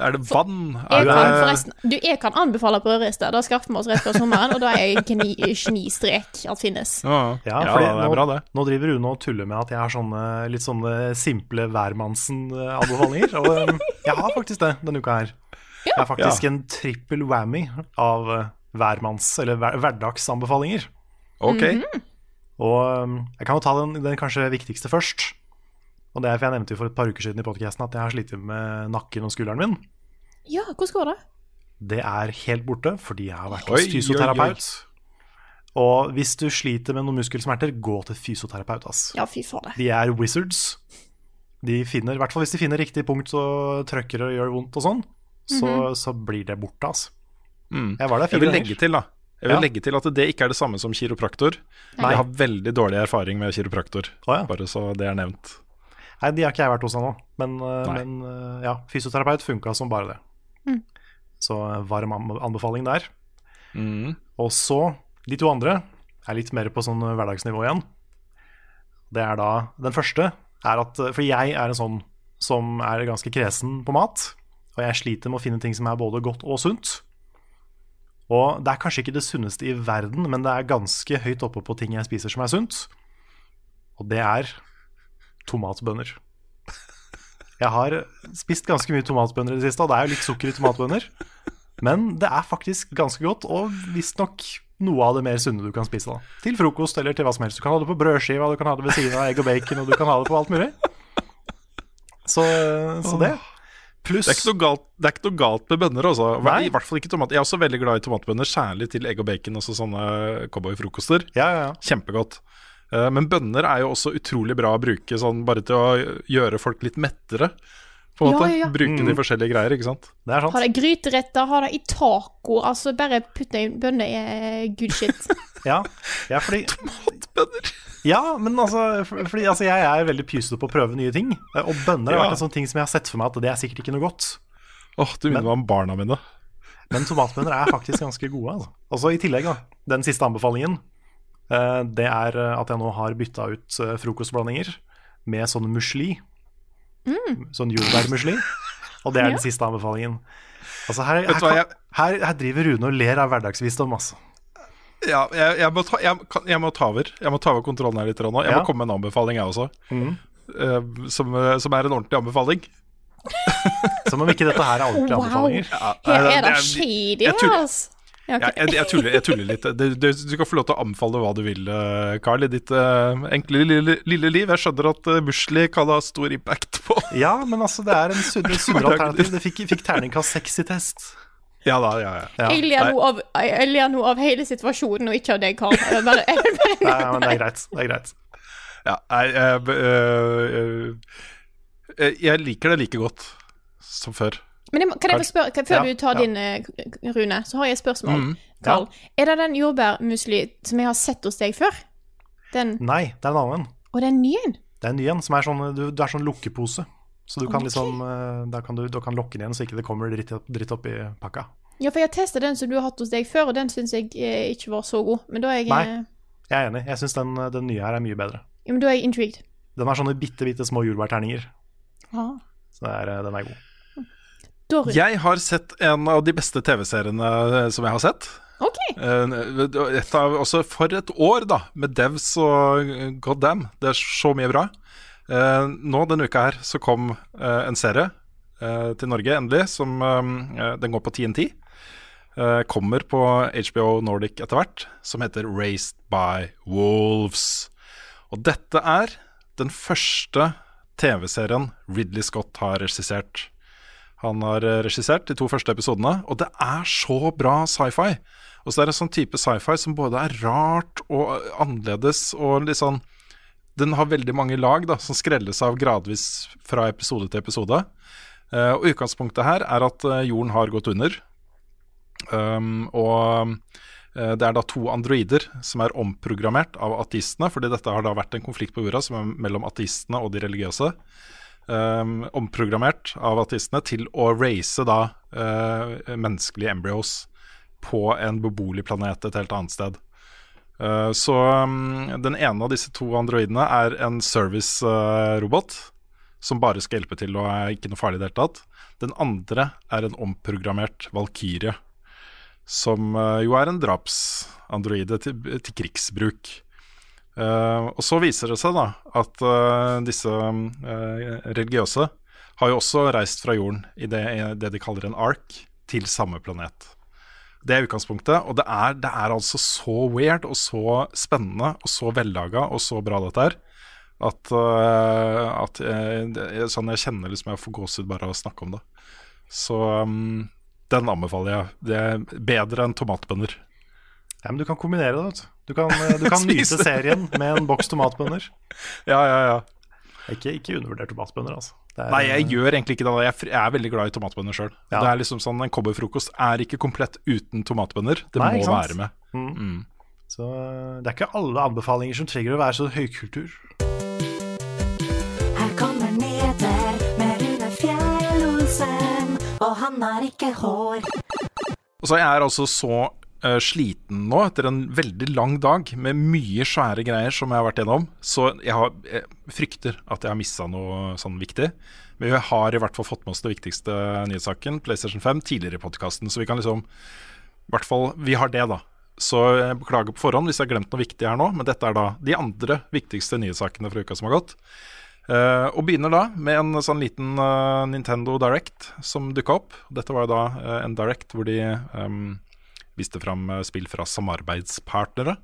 er det vann? Jeg Er kan det, forresten Du, jeg kan anbefale brødrister. Da skaffer vi oss rett før sommeren, og da er jeg geni, genistrek at finnes. ja, Ja, ja, det det nå, er bra, det. nå driver Rune og tuller med at jeg har sånne litt sånne simple hvermannsen-anbefalinger. Og um, jeg har faktisk det denne uka her. Jeg har faktisk Ja. en trippel whammy av uh, hvermanns- eller hver hverdagsanbefalinger. Ok. Og um, jeg kan jo ta den, den kanskje viktigste først. Og det er for Jeg nevnte jo for et par uker siden i podcasten at jeg har slitt med nakken og skulderen min. Ja, hvordan går det? Det er helt borte fordi jeg har vært Oi, hos oi, fysioterapeut. Og hvis du sliter med noen muskelsmerter, gå til fysioterapeut. ass. Ja, fy fader. De er wizards. De finner, i hvert fall hvis de finner riktig punkt og trøkker og gjør vondt og sånn, så, så blir det borte, ass. Mm. Jeg var der Jeg vil legge til, da. Jeg vil Ja. legge til at det ikke er det samme som kiropraktor. Nei. Jeg har veldig dårlig erfaring med kiropraktor, oh, ja. bare så det er nevnt. Nei, de har ikke jeg vært hos ennå. Men, uh, men uh, ja, fysioterapeut funka som bare det. Mm. Så uh, varm anbefaling der. Mm. Og så, de to andre er litt mer på sånn hverdagsnivå igjen. Det er da Den første er at For jeg er en sånn som er ganske kresen på mat. Og jeg sliter med å finne ting som er både godt og sunt. Og det er kanskje ikke det sunneste i verden, men det er ganske høyt oppe på ting jeg spiser som er sunt. Og det er tomatbønner. Jeg har spist ganske mye tomatbønner i det siste, og det er jo litt sukker i tomatbønner. Men det er faktisk ganske godt, og visstnok noe av det mer sunne du kan spise. da Til frokost eller til hva som helst. Du kan ha det på brødskiva, du kan ha det ved siden av egg og bacon, og du kan ha det på alt mulig. Så, så det. Pluss Det er det er ikke noe galt med bønner, altså. I hvert fall ikke tomat. Jeg er også veldig glad i tomatbønner, særlig til egg og bacon, også sånne cowboyfrokoster. Ja, ja, ja. Kjempegodt. Eh, Men bønner er jo også utrolig bra å bruke sånn bare til å gjøre folk litt mettere. På en Ja, måte. ja, ja. Bruke Mm. de forskjellige greier, ikke sant. Det er Ha sant. det i gryteretter, ha det i taco. Altså, bare putte inn bønner i good shit. [laughs] Ja, ja fordi Tomatbønner! Ja, men altså, for- fordi altså, jeg er veldig pysete på å prøve nye ting. Og bønner har vært en sånn ting som jeg har sett for meg at det er sikkert ikke noe godt. Åh, du minner meg om barna mine. Men tomatbønner er faktisk ganske gode. Altså. Også i tillegg, da, den siste anbefalingen, eh, det er eh, at jeg nå har bytta ut eh, frokostblandinger med sånn musli. Sånn jordbærmusli. Og det er den siste anbefalingen. Altså her, her, hva, kan- jeg- her, her driver Rune og ler av hverdagsvisdom, altså. Ja, jeg, jeg, må ta, jeg, jeg må ta over Jeg må ta over kontrollen her litt nå. Jeg Ja. må komme med en anbefaling, jeg også. Mm. Uh, som, eh, som er en ordentlig anbefaling. Som om ikke dette her er ordentlige Wow. anbefalinger. Ja, Her eh, er det shady, ass. Ja, ok. Jeg, jeg, jeg, tuller, jeg tuller litt. Du, du, du kan få lov til å anbefale hva du vil, eh, Carl, i ditt uh, enkle lille, lille liv. Jeg skjønner at uh, Musli kan ha stor impact på [laughs] Ja, men altså, det er en sunnere alternativ. Det fikk, fikk terningkast seks i test. Ja da, ja, ja. Ja. Jeg ler nå av, jeg ler nå av hele situasjonen, og ikke av deg, Carl. Bare, bare, jeg bare Nei, men det er greit. Det er greit. ja nei, jeg, øh, øh, jeg liker det like godt som før. Men må, kan jeg få spørre, kan, før Ja, du tar ja. din, eh, Rune, så har jeg et spørsmål. Mm, Karl, er det den jordbærmusli som jeg har sett hos deg før? Den, Nei, det er en annen. og den nye en? Det er en ny en som er sånn, du, du er sånn lukkepose. Så du kan liksom eh, Da kan du, du kan lokke den igjen så ikke det kommer dritt, opp- dritt oppi pakka. Ja, for jeg har testa den som du har hatt hos deg før, og den syns jeg eh, ikke var så god. Men da er jeg, Nei. Jeg er enig. Jeg syns den, den nye her er mye bedre. ja, men da er jeg intrigued. Den er sånne bitte, bitte små jordbærterninger. Ah. Så det er, den er god. Rune. Jeg har sett en av de beste TV-seriene eh, som jeg har sett. OK. Eh, Et av, også for et år, da, med Devs og eh, God damn. Det er så mye bra. Nå denne uka her så kom en serie til Norge, endelig, som Den går på TNT. Kommer på HBO Nordic etter hvert, som heter Raised by Wolves. Og dette er den første TV-serien Ridley Scott har regissert. Han har eh, regissert de to første episodene, og det er så bra sci-fi. Og så er det en sånn type sci-fi som både er rart og annerledes og litt sånn Den har veldig mange lag da, som skrelles av gradvis fra episode til episode. Uh, og utgangspunktet her er at eh, jorden har gått under. Um, og uh, det er da to androider som er omprogrammert av ateistene, fordi dette har da vært en konflikt på jorda som er mellom ateistene og de religiøse. Um, omprogrammert av ateistene til å race da eh, menneskelige embryos på en beboelig planet et helt annet sted. Eh, så um, den ene av disse to androidene er en service-robot som bare skal hjelpe til og er ikke noe farlig i det hele tatt. Den andre er en omprogrammert valkyrie, som eh, jo er en drapsandroide til, til krigsbruk. Eh, og så viser det seg da at uh, disse uh, religiøse har jo også reist fra jorden i det, det de kaller en ark, til samme planet. Det er utgangspunktet, og det er, det er altså så weird og så spennende og så vellaga og så bra dette er, at, at jeg, sånn jeg kjenner liksom jeg får gåsehud bare av å snakke om det. Så um, den anbefaler jeg. Det er bedre enn tomatbønner. Ja, men du kan kombinere det, vet du. Du kan, eh, du [laughs] kan nyte serien med en boks tomatbønner. Ja, ja, ja. Ikke, ikke undervurdert tomatbønner, altså. Det er- Nei, jeg gjør egentlig ikke det. Jeg er, veldig glad i tomatbønner sjøl. Ja. Det er liksom sånn, En cowboyfrokost er ikke komplett uten tomatbønner. Det Nei, må være med. være med. Så eh, det er ikke alle anbefalinger som trenger å være så høykultur. Her kommer nyheter med Rune Fjell-Olsen, og han har ikke hår. Og så Jeg er altså så eh, sliten nå etter en veldig lang dag med mye svære greier som jeg har vært gjennom. Så jeg, har, jeg frykter at jeg har missa noe sånn viktig. Men vi har i hvert fall fått med oss det viktigste nyhetssaken, PlayStation 5, tidligere i podkasten. Så vi kan liksom I hvert fall Vi har det, da. Så jeg beklager på forhånd hvis jeg har glemt noe viktig her nå, men dette er da de andre viktigste nyhetssakene fra uka som har gått. Uh, og begynner da med en sånn liten uh, Nintendo Direct som dukka opp. Dette var jo da uh, en Direct hvor de ehm, viste fram eh, spill fra samarbeidspartnere.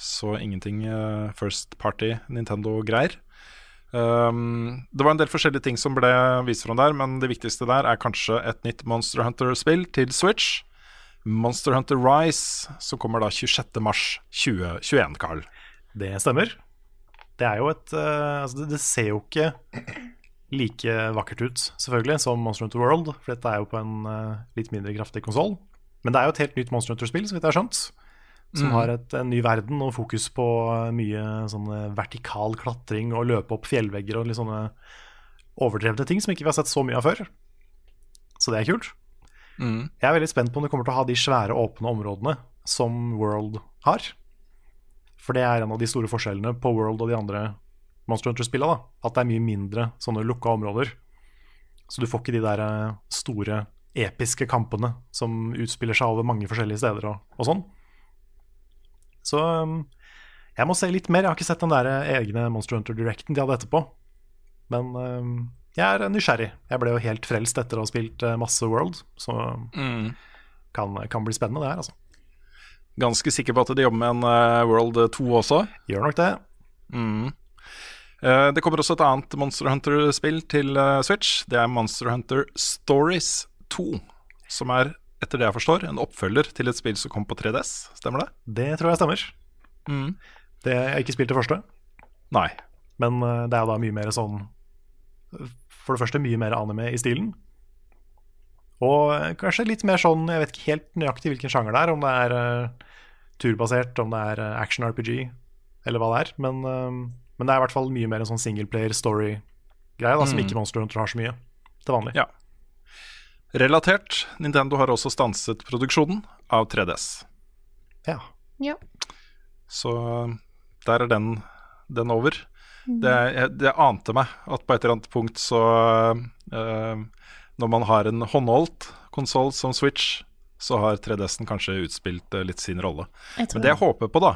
Så ingenting eh, first party Nintendo-greier. Um, det var en del forskjellige ting som ble vist fram der, men det viktigste der er kanskje et nytt Monster Hunter-spill til Switch. Monster Hunter Rise, som kommer da 26.3.2021, Carl. Det stemmer. Det er jo et uh, altså det, det ser jo ikke like vakkert ut, selvfølgelig, som Monster Hunter World. For dette er jo på en uh, litt mindre kraftig konsoll. Men det er jo et helt nytt Monster Hunter-spill, så vidt jeg har skjønt. Som har et, en ny verden og fokus på mye sånn eh, vertikal klatring og løpe opp fjellvegger og litt sånne overdrevne ting som ikke vi har sett så mye av før. Så det er kult. Jeg er veldig spent på om det kommer til å ha de svære, åpne områdene som World har. For det er en av de store forskjellene på World og de andre Monster Hunter-spillene. At det er mye mindre sånne lukka områder. Så du får ikke de der eh, store, episke kampene som utspiller seg over mange forskjellige steder og, og sånn. Så um, jeg må se litt mer. Jeg har ikke sett den der eh, egne Monster Hunter Directen de hadde etterpå. Men um, jeg er nysgjerrig. Jeg ble jo helt frelst etter å ha spilt eh, masse World, så kan, kan bli spennende, det her, altså. Ganske sikker på at de jobber med en eh, World 2 også. Gjør nok det. Mm. Eh, det kommer også et annet Monster Hunter-spill til eh, Switch. Det er Monster Hunter Stories 2. Som er, etter det jeg forstår, en oppfølger til et spill som kom på 3DS. Stemmer det? Det tror jeg stemmer. Mm. Det Jeg har ikke spilt det første, Nei. men eh, det er da mye mer sånn For det første mye mer anime i stilen. Og eh, kanskje litt mer sånn Jeg vet ikke helt nøyaktig hvilken sjanger det er. Om det er uh, turbasert, om det er uh, action-RPG, eller hva det er. Men, uh, men det er i hvert fall mye mer en sånn singleplayer story-greie, da, som Mm. ikke Monster Hunter har så mye til vanlig. Ja. Relatert, Nintendo har også stanset produksjonen av 3DS. Ja. Ja. Så der er den, den over. Det, jeg- det ante meg at på et eller annet punkt så eh, Når man har en håndholdt konsoll som Switch, så har 3DS-en kanskje utspilt eh, litt sin rolle. Men det jeg håper på, da,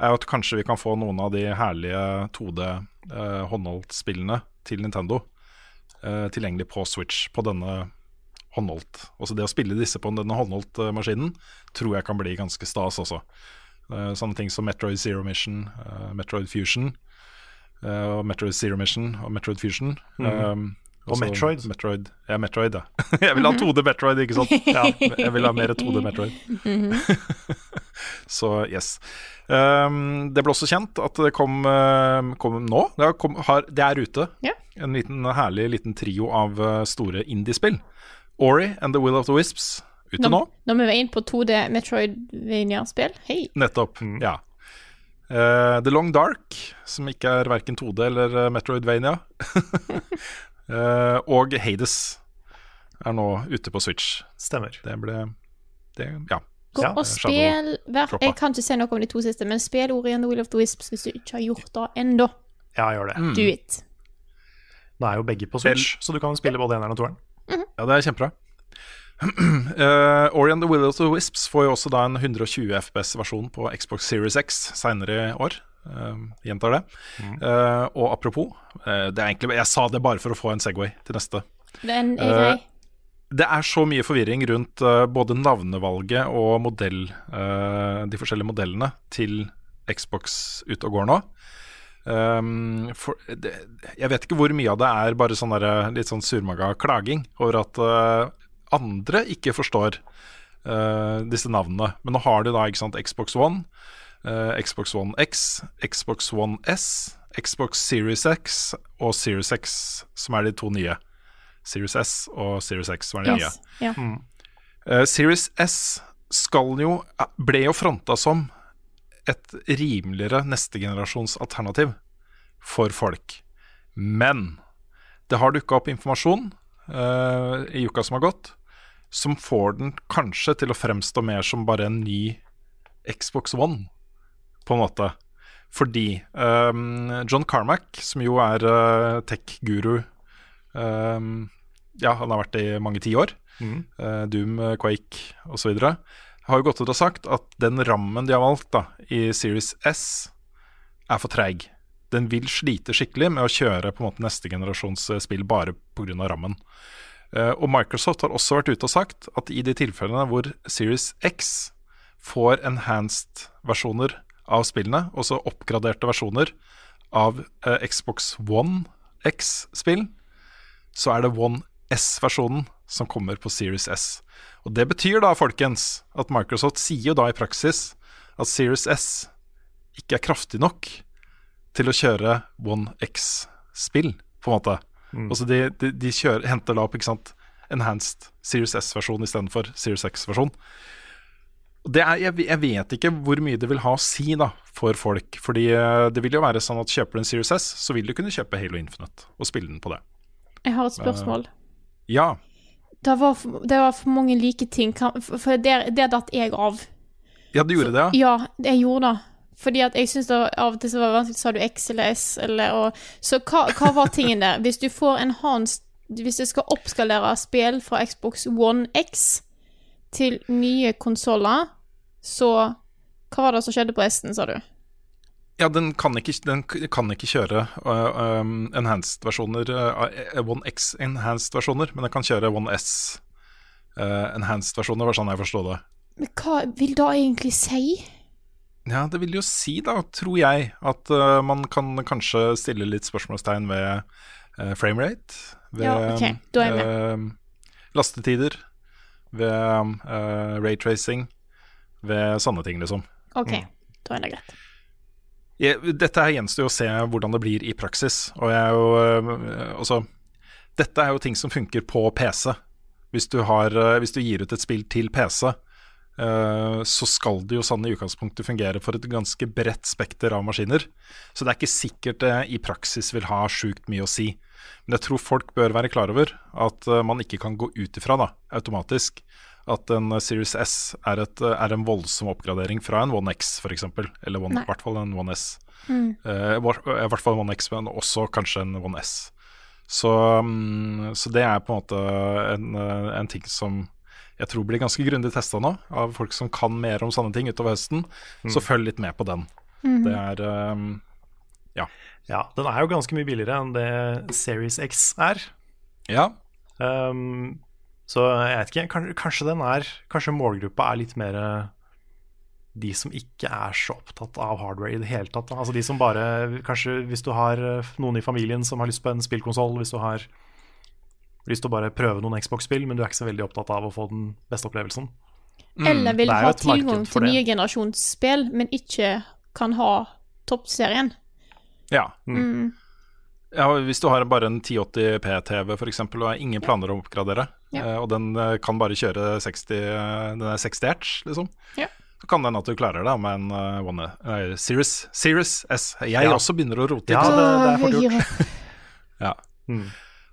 er at kanskje vi kan få noen av de herlige 2D eh, håndholdtspillene til Nintendo eh, tilgjengelig på Switch på denne håndholdt. Også det å spille disse på denne håndholdt-maskinen tror jeg kan bli ganske stas også. Eh, sånne ting som Metroid Zero Mission, eh, Metroid Fusion, eh, og Metroid Zero Mission og Metroid Fusion. Mhm. um, Og Metroid. Metroid. Ja, Metroid, ja. [laughs] jeg vil ha 2D Metroid, ikke sant? Ja, jeg vil ha mer 2D Metroid. [laughs] Så yes. Um, det ble også kjent at det kom, kom nå. Det, har kom, har, det er ute. Yeah. En liten, herlig liten trio av uh, store indiespill. Ori and The Will of the Wisps ute nå. Når vi var inne på 2D Metroidvania-spill, hei. Nettopp. Ja. Uh, The Long Dark, som ikke er verken 2D eller uh, Metroidvania. uh, [laughs] og Hades er nå ute på Switch. Stemmer. Det ble det, Ja. Gå Ja, og spill hver. Jeg kan ikke si noe om de to siste, men spill Ori and the Will of the Wisps hvis du ikke har gjort det ennå. Ja, gjør det. Mm. Do it. Nå er jo begge på Switch, så du kan spille både eneren og toeren. Ja, det er kjempebra. uh, [clears throat] Ori and the Will of the Wisps får jo også da en 120 FPS-versjon på Xbox Series X seinere i år. Uh, gjentar det. Uh, og apropos, uh, det er egentlig, jeg sa det bare for å få en Segway til neste. Den er. Det er så mye forvirring rundt uh, både navnevalget og modell, uh, de forskjellige modellene til Xbox ut og går nå. Um, for det, jeg vet ikke hvor mye av det er bare sånn der, litt sånn surmaga klaging over at uh, andre ikke forstår uh, disse navnene. Men nå har du da ikke sant, Xbox One, uh, Xbox One X, Xbox One S, Xbox Series X og Series X, som er de to nye. Series S og Series X, som er de nye. Yeah. Mm. Eh, Series S skal jo, ble jo fronta som et rimeligere nestegenerasjons alternativ for folk. Men det har dukka opp informasjon uh, i uka som har gått, som får den kanskje til å fremstå mer som bare en ny Xbox One, på en måte. Fordi um, John Carmack, som jo er uh, tech-guru um, Ja, han har vært det i mange tiår. Eh, Doom, eh, Quake osv. Har jo gått ut og sagt at den rammen de har valgt da, i Series S, er for treig. Den vil slite skikkelig med å kjøre på en måte neste generasjons eh, spill bare pga. rammen. Eh, og Microsoft har også vært ute og sagt at i de tilfellene hvor Series X får enhanced versjoner av spillene, også oppgraderte versjoner av eh, Xbox One X-spill, så er det One S-versjonen som kommer på Series S. Og Det betyr da, folkens, at Microsoft sier jo da i praksis at Series S ikke er kraftig nok til å kjøre One X-spill, på en måte. Altså de, de, de kjører, henter da opp ikke sant, enhanced Series S-versjon istedenfor Series X-versjon. Det er, jeg, jeg vet ikke hvor mye det vil ha å si da for folk. Fordi eh, det vil jo være sånn at kjøper du en Series S, så vil du kunne kjøpe Halo Infinite og spille den på det. Jeg har et spørsmål. Ja, Det var for, det var for mange like ting. For det, der datt jeg av. ja du gjorde det, ja. Ja, jeg gjorde det. Fordi at jeg syns av og til så var det vanskelig Sa du X eller S, eller og, Så hva, hva var tingen der? Hvis du får enhanced Hvis det skal oppskalere spill fra Xbox One X til nye konsoller, så Hva var det som skjedde på S-en, sa du? Ja, den kan ikke, den kan ikke kjøre uh, um, enhanced-versjoner, uh, One X enhanced-versjoner, men den kan kjøre One S uh, enhanced-versjoner, var sånn jeg forstår det. Men hva vil det egentlig si? Ja, det vil jo si, da, tror jeg, at uh, man kan kanskje stille litt spørsmålstegn ved uh, framerate. Ved Ja, okay. da er jeg eh, lastetider. Ved raytracing. Ved sånne ting, liksom. OK, Mm. da er det greit. Dette her gjenstår jo å se hvordan det blir i praksis. Og jeg er jo øh, Altså, dette er jo ting som funker på PC. Hvis du, har, øh, hvis du gir ut et spill til PC, øh, så skal det jo sånn i utgangspunktet fungere for et ganske bredt spekter av maskiner. Så det er ikke sikkert det i praksis vil ha sjukt mye å si. Men jeg tror folk bør være klar over at man ikke kan gå ut ifra da, automatisk at en Series S er, et, er en voldsom oppgradering fra en One X f.eks., eller one, i hvert fall en One S. Mm. Uh, I hvert fall en One X, men også kanskje en One S. Så, um, så det er på en måte en, eh, en ting som jeg tror blir ganske grundig testa nå, av folk som kan mer om sånne ting utover høsten. Så følg litt med på den. Det er um, Ja. Ja, den er jo ganske mye billigere enn det Series X er. ja. Um, så jeg vet ikke, kanskje, er Kanskje målgruppa er litt mer eh, de som ikke er så opptatt av hardware i det hele tatt. Altså de som bare Kanskje hvis du har eh, noen i familien som har lyst på en spillkonsoll, hvis du har lyst til å bare prøve noen Xbox-spill, men du er ikke så veldig opptatt av å få den beste opplevelsen. Eller vil ha tilgang til nye generasjonsspill, men ikke kan ha toppserien. ja. Mm. Ja, Hvis du har bare en 1080p-TV for eksempel, og har ingen planer om å oppgradere, Ja. eh, og den eh, kan bare kjøre 60, eh, den er 60 hertz, liksom, Ja. så kan det hende at du klarer det med en uh, One, uh, Series, Series S. Jeg Ja. også begynner å rote. Ja, det, det er fort gjort. jeg. [laughs] Ja. Mm.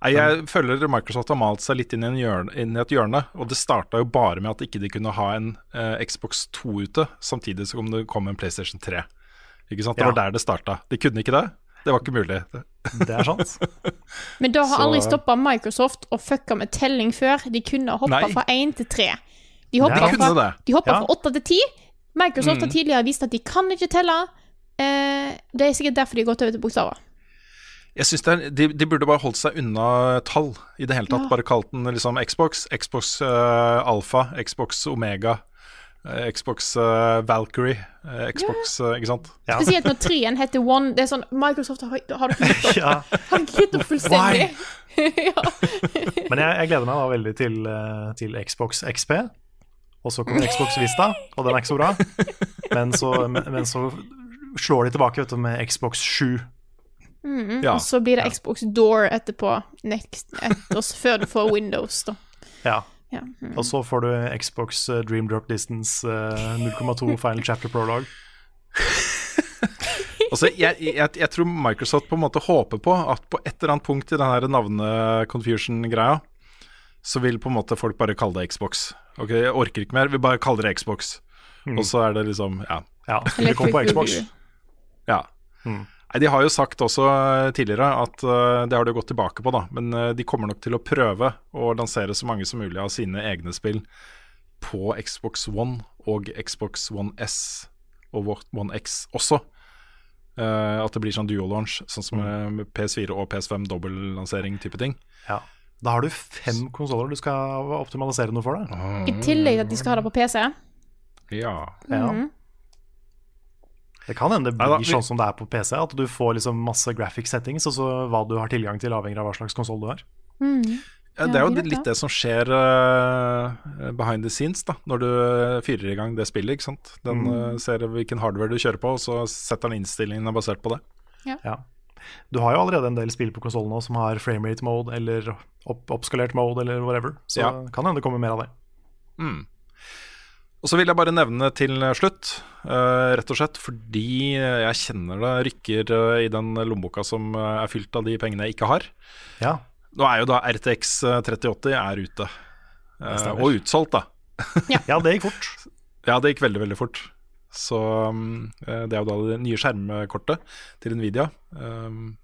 Jeg føler Microsoft har malt seg litt inn i, en hjørne, inn i et hjørne, og det starta jo bare med at ikke de kunne ha en uh, Xbox 2 ute, samtidig som det kom en PlayStation 3. Ikke sant? Det Ja. var der det starta. De kunne ikke det. Det var ikke mulig. Det er sant. [laughs] Men det har Så- aldri stoppa Microsoft å fucke med telling før. De kunne hoppa fra én til tre. De hoppa fra, de hoppa Ja. fra åtte til ti. Microsoft har Mm. tidligere vist at de kan ikke telle. Eh, det er sikkert derfor de har gått over til bokstaver. Jeg synes det er, de, de burde bare holdt seg unna tall i det hele tatt. Ja. Bare kalt den liksom Xbox, Xbox uh, Alpha, Xbox Omega, eh, Xbox eh, Valkyrie, eh, Xbox eh, Ikke sant? Ja. Spesielt når treen heter One. Det er sånn Microsoft har, har dere gitt opp? [laughs] Ja. Har dere gitt opp fullstendig? [laughs] ja. [laughs] Men jeg, jeg gleder meg da veldig til, eh, til Xbox XP. Og så kommer Xbox Vista, og den er ikke så bra. Men så, men, men så slår de tilbake vet du, med Xbox 7. Ja. Og så blir det Xbox Door etterpå, next, etter, før du får Windows, da. Ja. Ja. mm. Og så får du Xbox uh, Dream Drop Distance uh, 0,2 [laughs] Final Chapter Prologue. [laughs] Altså, jeg, jeg, jeg tror Microsoft på en måte håper på at på et eller annet punkt i den her navne-confusion-greia, så vil på en måte folk bare kalle det Xbox. Ok, Jeg orker ikke mer, vi bare kaller det Xbox. Og så er det liksom Ja. Ja, det kom på Xbox. Ja. Mm. Nei, De har jo sagt også eh, tidligere at eh, det har de gått tilbake på, da. Men eh, de kommer nok til å prøve å lansere så mange som mulig av sine egne spill på Xbox One og Xbox One S og One X også. Eh, at det blir sånn dual launch, sånn som med PS4 og PS5 dobbeltlansering type ting. Ja. Da har du fem konsoller du skal optimalisere noe for. deg. I tillegg til at de skal ha det på PC. Ja. Ja. Det kan hende det Neida, blir vi- sånn som det er på PC, at du får liksom masse graphic settings, og så hva du har tilgang til, avhengig av hva slags konsoll du har. Mm. Ja, det er jo litt det. som skjer uh, behind the scenes, da, når du fyrer i gang det spillet. ikke sant? Den Mm. uh, ser hvilken hardware du kjører på, og så setter den innstillingene basert på det. Ja. Du har jo allerede en del spill på konsollen som har framerate mode eller opp oppskalert mode eller whatever, så Ja. kan hende det kommer mer av det. Mm. Og så vil jeg bare nevne til slutt, uh, rett og slett fordi jeg kjenner det rykker uh, i den lommeboka som eh, er fylt av de pengene jeg ikke har. Ja, Nå er jo da RTX 3080 er ute, Uh, og utsolgt, da. ja det gikk fort. [laughs] Ja, det gikk veldig, veldig fort. Så um, eh, det er jo da det nye skjermkortet til Nvidia. Um,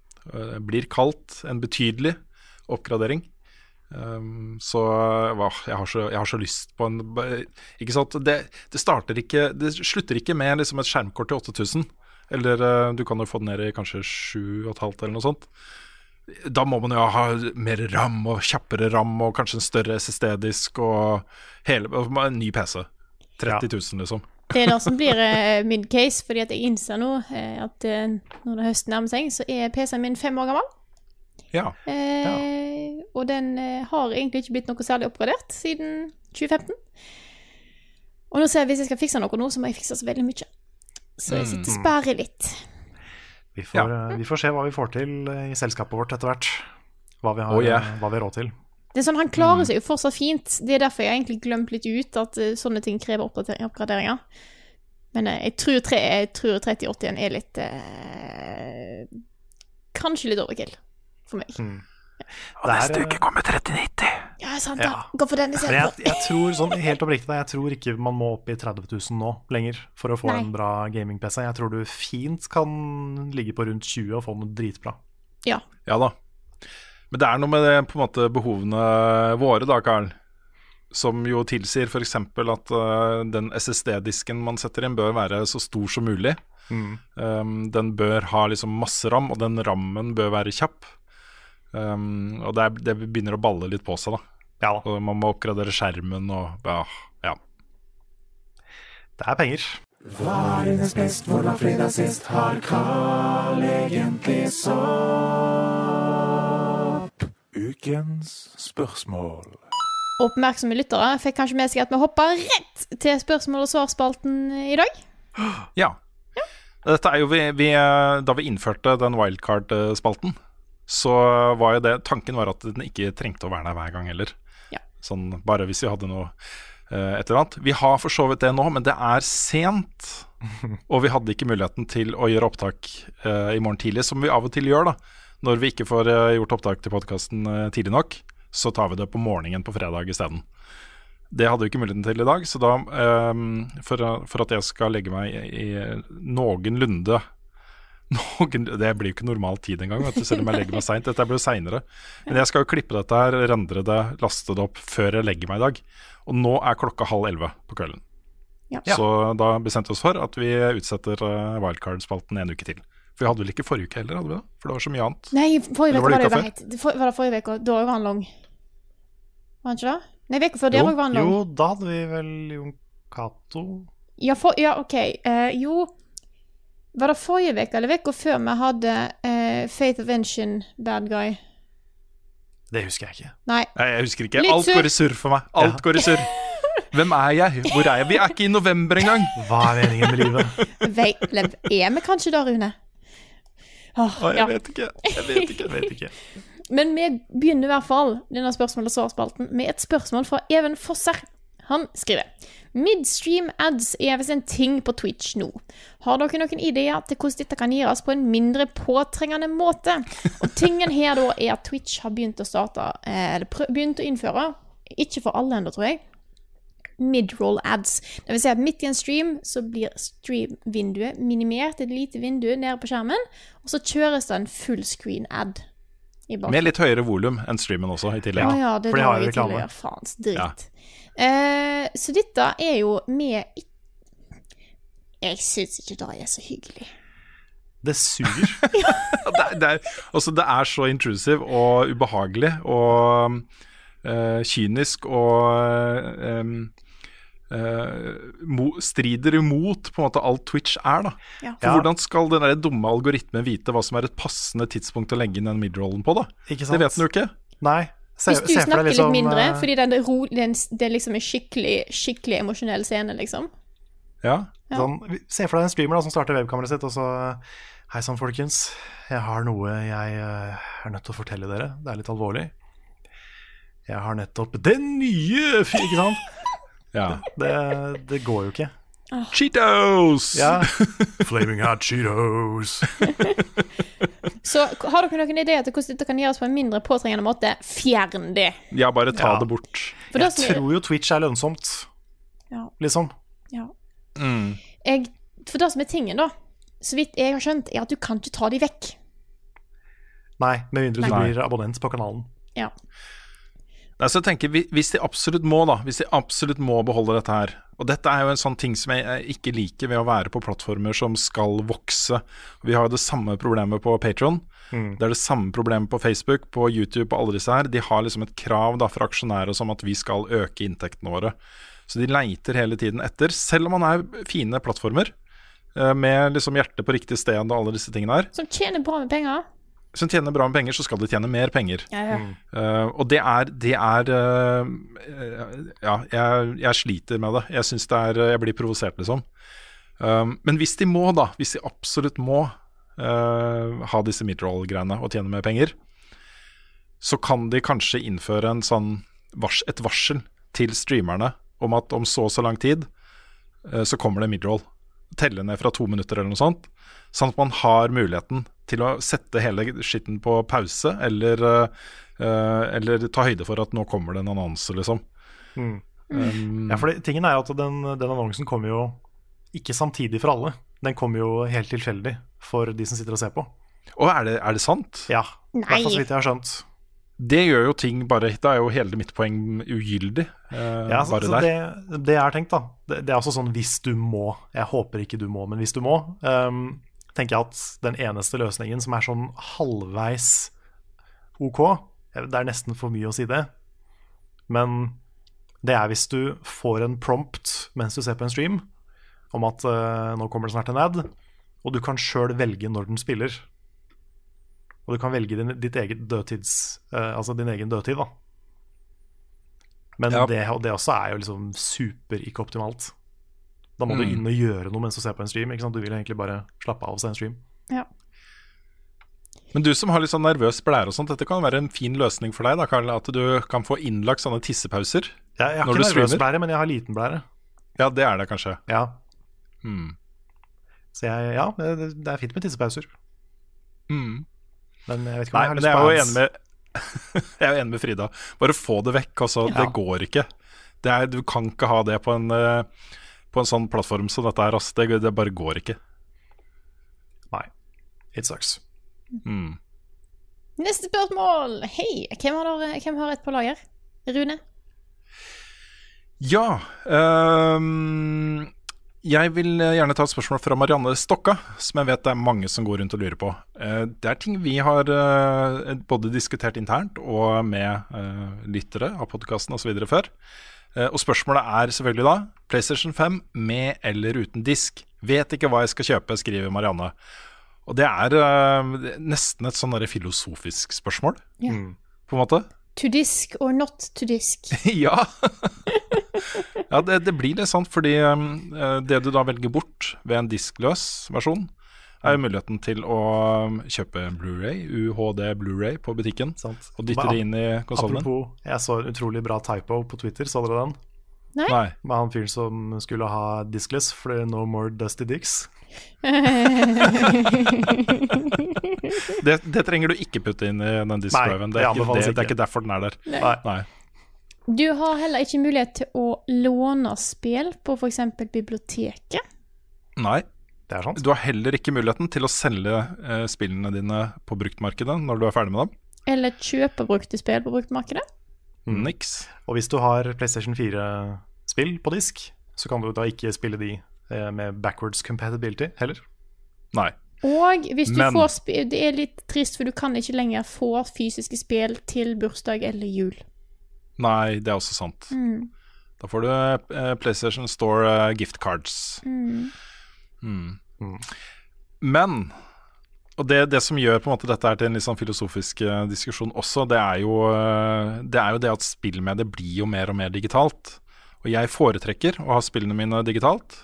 blir kalt en betydelig oppgradering. Um, så hva, jeg, har så jeg har så lyst på en Ikke sant, det, det starter ikke Det slutter ikke med liksom et skjermkort til 8000. Eller uh, du kan jo få det ned i kanskje 7500 eller noe sånt. Da må man jo ha mer ram og kjappere ram og kanskje en større SSD-disk og hele og en ny PC. 30 000, liksom. Det er det som blir [laughs] eh, min case, fordi at jeg innser nå eh, at når det høsten nærmer seg, så er PC-en min fem år gammel. Ja. Eh, Og den eh, har egentlig ikke blitt noe særlig oppgradert siden 2015. Og nå ser jeg hvis jeg skal fikse noe nå, så må jeg fikse så veldig mye. Så jeg sitter og sperrer litt. Vi får, eh, vi får se hva vi får til eh, i selskapet vårt etter hvert. Hva vi har, Oh, yeah. hva vi har råd til. Det er sånn, Han klarer seg jo fortsatt fint. Det er derfor jeg egentlig glemt litt ut at sånne ting krever oppgraderinger. Men jeg tror, tre, jeg tror 3080-en er litt eh, Kanskje litt overkill for meg. Og Det er, uke kommer 3090. Ja, sant Ja. da. Gå for den Men istedenfor. jeg, jeg tror sånn helt oppriktig jeg tror ikke man må opp i 30 000 nå lenger for å få Nei. en bra gaming-PC. Jeg tror du fint kan ligge på rundt 20 og få noe dritbra. Ja. Ja da. Men det er noe med det, på en måte behovene våre, da, Karl. Som jo tilsier f.eks. at uh, den SSD-disken man setter inn, bør være så stor som mulig. Um, den bør ha liksom masse ram, og den rammen bør være kjapp. Um, og det, er, det begynner å balle litt på seg, da. Ja da, Og man må oppgradere skjermen og ja. ja. det er penger. Oppmerksomme lyttere fikk kanskje med seg at vi hoppa rett til spørsmål- og svarspalten i dag. Ja. Dette er jo vi, vi, eh, Da vi innførte den wildcard-spalten, så var jo det Tanken var at den ikke trengte å være der hver gang heller. Ja. Sånn bare hvis vi hadde noe eh, et eller annet. Vi har for så vidt det nå, men det er sent. [laughs] Og vi hadde ikke muligheten til å gjøre opptak uh, i morgen tidlig, som vi av og til gjør. da Når vi ikke får uh, gjort opptak til podkasten tidlig nok, så tar vi det på morgenen på fredag isteden. Det hadde vi ikke muligheten til i dag, så da um, for, for at jeg skal legge meg i, i noenlunde noen, Det blir jo ikke normal tid engang, vet du, selv om jeg legger meg seint. Dette blir jo seinere. Men jeg skal jo klippe dette her, rendre det, laste det opp før jeg legger meg i dag. Og nå er klokka halv elleve på kvelden. Ja. Så da bestemte vi oss for at vi utsetter eh, wildcard-spalten en uke til. For vi hadde vel ikke forrige uke heller, hadde vi det? For det var så mye annet. Nei, forrige uke var var det helt for, Var det forrige uke? Da var han lang. Var han ikke det? Nei, uka før det òg var han lang. Jo, da hadde vi vel Jon Cato Ja, for, ja OK. Uh, jo Var det forrige uke eller uka før vi hadde eh, Faith of Engine Bad Guy? Det husker jeg ikke. Nei. Nei, jeg husker ikke. Litt Alt går i surr for meg. Alt går i surr. [laughs] Hvem er jeg? Hvor er jeg? Vi er ikke i november engang. Hva er meningen med livet? Vei, er vi kanskje da, Rune? Åh, Åh, jeg ja. vet ikke. Jeg vet ikke. Jeg vet ikke. [laughs] Men vi begynner i hvert fall denne spørsmål- og svarspalten med et spørsmål fra Even Fosser. Han skriver Midstream ads er visst en ting på Twitch nå. Har dere noen ideer til hvordan dette kan gjøres på en mindre påtrengende måte? Og tingen her da er at Twitch har begynt å starte, eh, begynt å innføre, ikke for alle ennå, tror jeg, midroll ads. Det vil si at midt i en stream så blir stream-vinduet minimert, et lite vindu nede på skjermen, og så kjøres det en fullscreen ad. i. Med litt høyere volum enn streamen også, i tillegg. Ja, ja, det for de har jo reklame. Faens dritt. Eh, så dette er jo med Jeg syns ikke det er så hyggelig. Det suger. [laughs] [laughs] det, er, det, er, altså, det er så intrusive og ubehagelig og eh, kynisk og eh, mo, strider imot på en måte alt Twitch er. da Ja. For Hvordan skal den der dumme algoritmen vite hva som er et passende tidspunkt å legge inn den midrollen på? da Ikke Det vet den jo ikke. Nei. Se, Hvis du snakker litt liksom, mindre, fordi fordi er, ro, den, det er liksom en skikkelig skikkelig emosjonell scene, liksom. Ja, Ja. Sånn, se for deg en streamer da, som starter webkameraet sitt, og så Hei sann, folkens. Jeg har noe jeg uh, er nødt til å fortelle dere. Det er litt alvorlig. Jeg har nettopp den nye Ikke sant? ja. Det, det går jo ikke. Cheetos! Ja. [laughs] Flaming hot Cheetos. [laughs] Så har dere noen ideer til hvordan dette kan gjøres på en mindre påtrengende måte, fjern det. Ja, bare ta Ja. det bort. For Jeg er- tror jo Twitch er lønnsomt, Ja. liksom. Ja. Mm. Jeg, for det som er tingen, da, så vidt jeg har skjønt, er at du kan ikke ta de vekk. Nei, med mindre du Nei. blir abonnent på kanalen. Ja. Nei, så jeg tenker, Hvis de absolutt må, da Hvis de absolutt må beholde dette her Og dette er jo en sånn ting som jeg ikke liker ved å være på plattformer som skal vokse. Vi har jo det samme problemet på Patron. Det er det samme problemet på Facebook, på YouTube, og alle disse her. De har liksom et krav da fra aksjonærer som at vi skal øke inntektene våre. Så de leiter hele tiden etter, selv om man er fine plattformer. eh, Med liksom hjertet på riktig sted og alle disse tingene her. Som tjener bra med penger. Som tjener bra med penger, så skal de tjene mer penger. Ja, ja. Eh, og det er, det er eh, eh, Ja, jeg, jeg sliter med det. Jeg syns det er Jeg blir provosert, liksom. Um, men hvis de må, da, hvis de absolutt må uh, ha disse midroll-greiene og tjene mer penger, så kan de kanskje innføre en sånn vars, et varsel til streamerne om at om så og så lang tid eh, så kommer det midroll. Telle ned fra to minutter eller noe sånt. Sånn at man har muligheten til å sette hele skitten på pause, eller, eh, eller ta høyde for at nå kommer det en annonse, liksom. Mm. Um, Ja, for det, tingen er jo at den, den annonsen kommer jo ikke samtidig for alle. Den kommer jo helt tilfeldig for de som sitter og ser på. Og er det, er det sant? Ja, i hvert fall så vidt jeg har skjønt. Det gjør jo ting bare Da er jo hele mitt poeng ugyldig. eh, Ja, så, bare så der. det, det jeg har tenkt, da det, det er også sånn hvis du må. Jeg håper ikke du må, men hvis du må, ehm, tenker jeg at den eneste løsningen som er sånn halvveis OK Det er nesten for mye å si det, men det er hvis du får en prompt mens du ser på en stream om at uh, nå kommer det snart en ad, og du kan sjøl velge når den spiller. Og du kan velge din, ditt eget dødtids uh, Altså din egen dødtid, da. Men Ja. det, og det også er jo liksom super ikke optimalt. Da må du Mm. inn og gjøre noe mens du ser på en stream. Ikke sant? Du vil egentlig bare slappe av og se en stream. Ja. Men du som har litt sånn nervøs blære og sånt, dette kan være en fin løsning for deg, da, Karl, at du kan få innlagt sånne tissepauser. Jeg, jeg har ikke nervøs blære, men jeg har liten blære. Ja, det er det kanskje. Ja. Mm. Så jeg, ja, det, det er fint med tissepauser. Mm. Men jeg vet ikke om Nei, jeg har lyst på jo enig med [laughs] Jeg er jo enig med Frida. Bare få det vekk. Altså, Ja. Det går ikke. Det er, du kan ikke ha det på en, eh, på en sånn plattform som dette her. Altså. Det, det bare går ikke. Nei. It sucks. Mm. Neste spørsmål. Hei, hvem har, dere, hvem har et på lager? Rune? Ja um, Jeg vil eh, gjerne ta et spørsmål fra Marianne Stokka, som jeg vet det er mange som går rundt og lurer på. Uh, det er ting vi har uh, både diskutert internt og med uh, lyttere av podkasten osv. før. Eh, og spørsmålet er selvfølgelig da PlayStation 5 med eller uten disk. Vet ikke hva jeg skal kjøpe, skriver Marianne. Og det er uh, nesten et sånn filosofisk spørsmål, Ja. på en måte. To disk or not to disk? [laughs] ja. ja, det, det blir litt sant, fordi um, det du da velger bort ved en diskløs versjon, er jo muligheten til å um, kjøpe Blu-ray, UHD Blu-ray på butikken, Sant. og dytte det inn i konsollen. Apropos, jeg så en utrolig bra typo på Twitter, så dere den? Nei? Nei. Med han fyren som skulle ha diskless, for det er no more dusty dicks. [laughs] Det, det trenger du ikke putte inn i den diskdriven. Det, det det, det er ikke derfor den er der. Nei. Nei. Du har heller ikke mulighet til å låne spill på f.eks. biblioteket. Nei. Det er sant. Du har heller ikke muligheten til å selge eh, spillene dine på bruktmarkedet når du er ferdig med dem. Eller kjøpe brukte spill på bruktmarkedet. Mm. Niks. Og hvis du har PlayStation 4-spill på disk, så kan du da ikke spille de eh, med backwards compatibility heller. Nei. Og hvis du Men- får spill Det er litt trist, for du kan ikke lenger få fysiske spill til bursdag eller jul. Nei, det er også sant. Mm. Da får du eh, PlayStation Store eh, gift cards. Mm. Mm. Men Og det, det som gjør på en måte dette her til en litt sånn filosofisk eh, diskusjon også, det er, jo, eh, det er jo det at spillmediet blir jo mer og mer digitalt. Og jeg foretrekker å ha spillene mine digitalt.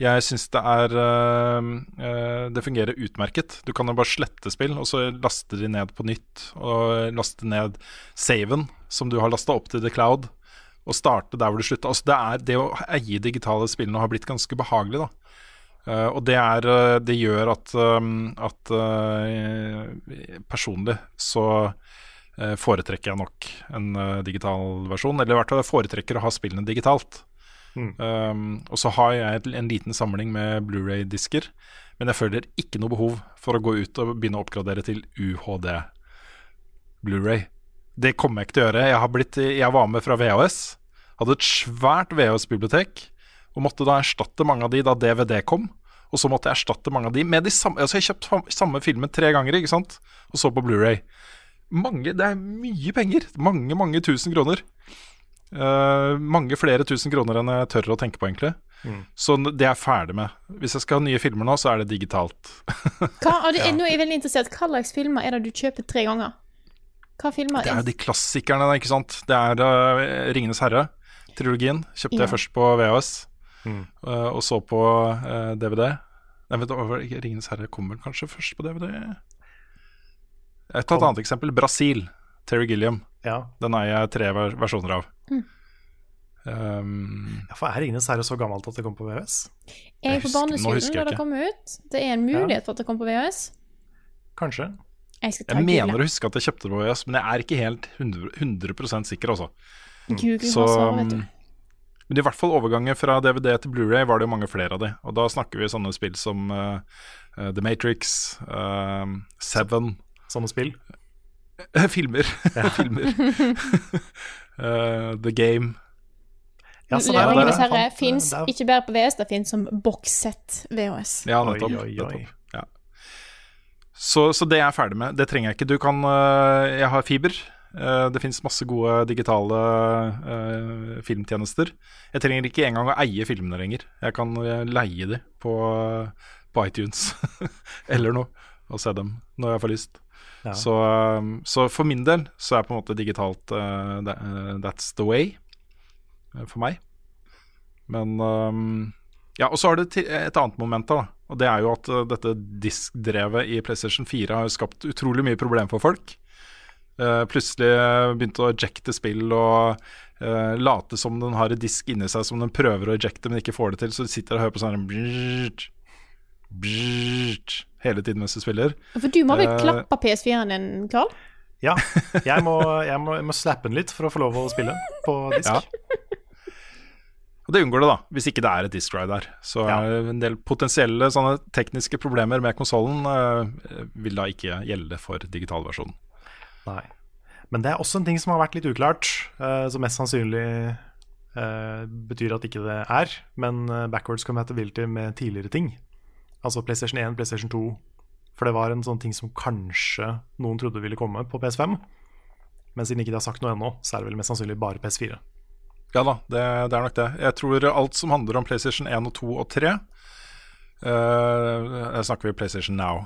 Jeg syns det er eh, Det fungerer utmerket. Du kan jo bare slette spill, og så laste de ned på nytt. Og laste ned saven som du har lasta opp til the cloud, og starte der hvor du slutta. Altså det, det å eie digitale spillene har blitt ganske behagelig, da. Eh, og det, er, eh, det gjør at, um, at uh, personlig så foretrekker jeg nok en digital versjon. Eller i hvert fall jeg foretrekker å ha spillene digitalt. Mm. Um, og så har jeg en liten samling med Blu-ray-disker, men jeg føler ikke noe behov for å gå ut og begynne å oppgradere til UHD Blu-ray. Det kommer jeg ikke til å gjøre. Jeg, har blitt, jeg var med fra VHS. Hadde et svært VHS-bibliotek. Og måtte da erstatte mange av de da DVD kom. Og så måtte jeg erstatte mange av de med de samme Altså, jeg kjøpte samme filmen tre ganger, ikke sant? Og så på Blu-ray. Mange Det er mye penger. Mange, mange tusen kroner. Uh, mange flere tusen kroner enn jeg tør å tenke på, egentlig. Så det er jeg ferdig med. Hvis jeg skal ha nye filmer nå, så er det digitalt. [laughs] Hva, og det, ja. Nå er jeg veldig interessert. Hva slags filmer er det du kjøper tre ganger? Hva filmer Det er jo de klassikerne, ikke sant. Det er uh, Ringenes herre, trilogien. Kjøpte Ja. jeg først på VHS, Mm. eh, og så på uh, DVD. Nei, vet du? Ringenes herre kommer kanskje først på DVD? Jeg tar et annet eksempel. Brasil. Terry Gilliam. Ja. Den er jeg tre ver versjoner av. Mm. Um, ja, for er Ringenes herre så gammelt at det kom på VHS? Jeg er på barneskolen husker jeg da det kom ut. Det er en mulighet for at det kom på VHS. Kanskje. Jeg skal ta jeg mener å huske at jeg kjøpte det på VHS, men jeg er ikke helt 100, 100 sikker, altså. Google Så, også, vet du. Men i hvert fall overgangen fra DVD til Blu-ray var det jo mange flere av de. Og da snakker vi sånne spill som uh, The Matrix, uh, Seven Sånne spill. Filmer. [laughs] Filmer. Uh, [laughs] The Game. Ja, så der- Ringenes der- herre fins ikke bare på VS, det fins som bokssett VHS. Ja, nettopp. oi, oi. nettopp. Ja. Så, så det er jeg ferdig med. Det trenger jeg ikke. Du kan Jeg har fiber. Eh, det fins masse gode digitale øh, filmtjenester. Jeg trenger ikke engang å eie filmene lenger. Jeg kan øh, leie de på, på iTunes [laughs] eller noe, og se dem når jeg får lyst. Ja. Så, så for min del så er på en måte digitalt uh, that- that's the way uh, for meg. Men um, Ja, og så har det et annet moment, da. Og det er jo at dette diskdrevet i PlayStation 4 har skapt utrolig mye problem for folk. Eh, plutselig øh, begynte å ejecte spill og uh, late som den har en disk inni seg som den prøver å ejecte, men ikke får det til. Så du sitter og hører på sånn brrrt, brrrt, hele tiden mens du spiller. For du må vel uh, klappe PS4-en din, Carl? Ja, jeg må, jeg, må, jeg må slappe den litt for å få lov å spille på disk. Ja. Og det unngår det, da, hvis ikke det er et disk ride der. Så Ja. eh, en del potensielle sånne tekniske problemer med konsollen vil da ikke gjelde for digitalversjonen. Nei. Men det er også en ting som har vært litt uklart, uh, som mest sannsynlig uh, betyr at ikke det er. Men eh, backwards compatibility med tidligere ting. Altså PlayStation 1, PlayStation 2. For det var en sånn ting som kanskje noen trodde ville komme på PS5. Men siden ikke de har sagt noe ennå, så er det vel mest sannsynlig bare PS4. Ja da, det, det er nok det. Jeg tror alt som handler om PlayStation 1 og 2 og 3 uh, snakker vi PlayStation Now,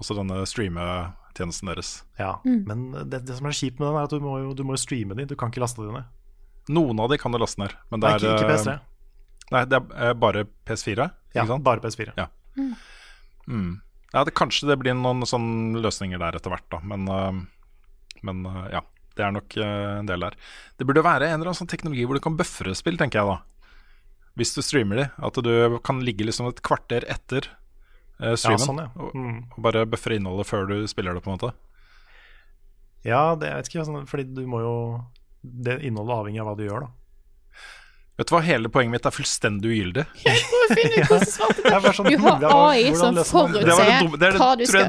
også denne streametjenesten deres. Ja, Men det, det som er kjipt med den, er at du må jo, du må jo streame de. Du kan ikke laste de ned. Noen av de kan du laste ned, men det Nei, er ikke, ikke eh, PS3. Nei, det er eh, bare PS4. Ja, sant? bare PS4. Ja. Mm. Ja, det, kanskje det blir noen sånne løsninger der etter hvert, da. Men, uh, men uh, ja, det er nok uh, en del der. Det burde være en eller annen sånn teknologi hvor du kan bøfre spill, tenker jeg da. Hvis du streamer de. At du kan ligge liksom et kvarter etter øh, Ja, sånn, ja. og, Mm. og bare buffere innholdet før du spiller det, på en måte. Ja, det, jeg vet ikke, sånn, fordi du må jo Det innholdet avhenger av hva du gjør, da. Vet du hva, hele poenget mitt er fullstendig ugyldig. [laughs] Må finne ut hvordan svarte Det er sånn, Du har AI som? Det, det, forutser dumme, det er det, hva du tror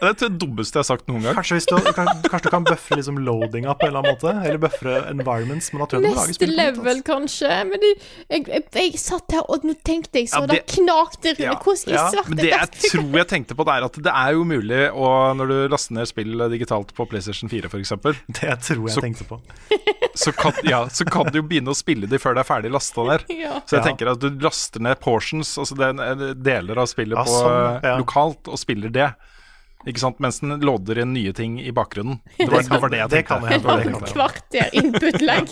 jeg, det er det dummeste jeg har sagt noen gang. Kanskje, hvis du, kan, kanskje du kan bøffe liksom loadinga på en eller annen måte? Eller bøffe environments? Men jeg Neste spill level, altså. kanskje. Men det, jeg, jeg, jeg satt her og nå tenkte jeg så Ja, det, det- knakte rundt. Ja, Hvordan i ja, svarte Men det jeg tror jeg tenkte på, det er at det er jo mulig å, når du laster ned spill digitalt på PlayStation 4 f.eks., [laughs] Det tror jeg Så- tenkte på. [laughs] så, kan, ja, så kan du jo begynne å spille de før det er ferdig lasta [laughs] ned. Ja. Så jeg Ja. tenker at du laster ned portions, altså er deler av spillet Ja, på, sånn, ja. lokalt, og spiller det. Ikke sant? Mens den lodder inn nye ting i bakgrunnen. Det var det, var det jeg Det tenkte. kan jeg. Det var det Det jeg [laughs] kan. Kvarter input-lag.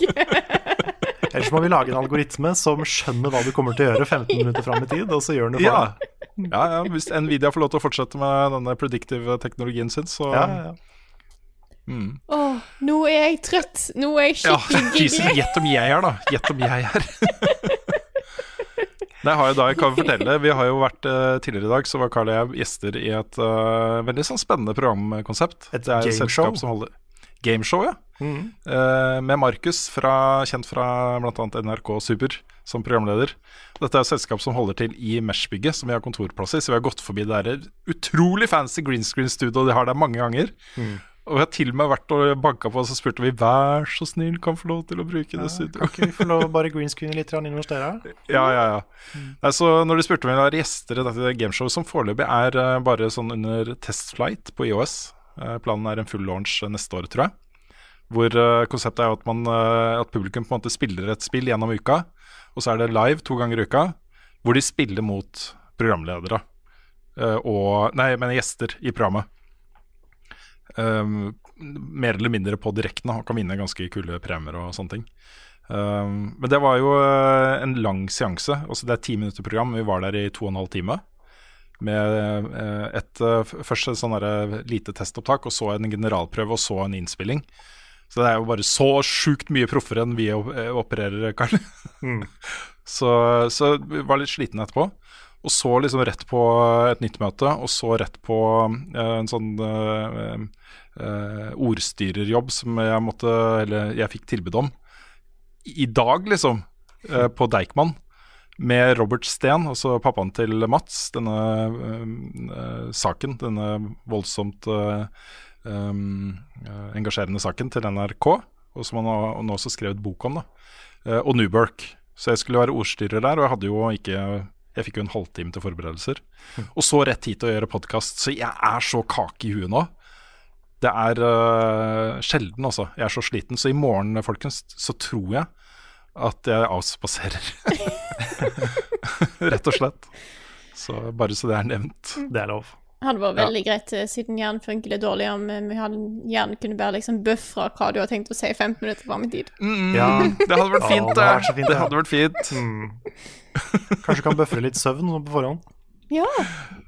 [laughs] Ellers må vi lage en algoritme som skjønner hva du kommer til å gjøre 15 minutter fram i tid, og så gjør den det for Ja. deg. ja, ja, hvis Nvidia får lov til å fortsette med denne predictive teknologien sin, så Ja, ja. Mm. Oh, nå er jeg trøtt. Nå er jeg skikkelig ja. [laughs] Gjett om jeg er, da. Gjett om jeg er. Det har jeg da, jeg kan fortelle Vi har jo vært eh, Tidligere i dag så var Carl og jeg gjester i et uh, veldig sånn spennende programkonsept. Et gameshow? selskap som holder Gameshow, ja. Mhm. Uh, med Markus, kjent fra bl.a. NRK Super, som programleder. Dette er et selskap som holder til i Mesh-bygget, som vi har kontorplass i. Så vi har gått forbi det der utrolig fancy green screen-studioet de har der mange ganger. Mm. Og vi har til og med vært og banka på, og så spurte vi vær så snill, kan få lov til å bruke det Kan studioet. ikke vi få lov å bare greenscreene litt inn hos dere? Ja, ja, ja. Nei, så når de spurte om vi var gjester i dette gameshowet, som foreløpig er eh, bare sånn under testflight på IOS eh, Planen er en full launch eh, neste år, tror jeg. Hvor konseptet er at, man, at publikum på en måte spiller et spill gjennom uka, og så er det live to ganger i uka, hvor de spiller mot programledere. og Nei, jeg mener gjester i programmet. Um, mer eller mindre på direkten, og kan vinne ganske kule premier og sånne ting. Um, men det var jo eh, en lang seanse. Altså det er ti minutter program. Vi var der i to og en halv time. Med eh, et, eh, først et sånn lite testopptak, og så en generalprøve, og så en innspilling. Så det er jo bare så sjukt mye proffere enn vi opererer, Karl. [laughs] så, så vi var litt sliten etterpå. Og så liksom rett på et nytt møte, og så rett på eh, en sånn eh, eh, ordstyrerjobb som jeg måtte Eller jeg fikk tilbud om i dag, liksom, på Deichman. Med Robert Steen, altså pappaen til Mats, denne saken. Denne voldsomt engasjerende saken til NRK, og som han har nå også skrevet bok om. da Og Newburk. Så jeg skulle være ordstyrer der, og jeg hadde jo ikke Jeg fikk jo en halvtime til forberedelser. Og så rett hit og gjøre podkast. Så jeg er så kake i huet nå. Det er uh, sjelden, altså. Jeg er så sliten. Så i morgen, folkens, så tror jeg at jeg avspaserer. [laughs] [laughs] Rett og slett. Så bare så det er nevnt. Det er lov. Hadde vært Ja. veldig greit, eh, siden hjernen funker litt dårlig, om eh, vi hadde hjernen kunne bare liksom buffra hva du har tenkt å si 15 minutter fram i tid. Mm, Ja. [laughs] Det hadde vært fint, det hadde fint, Det hadde vært fint. Mm. [laughs] Kanskje kan buffre litt søvn på forhånd. Ja.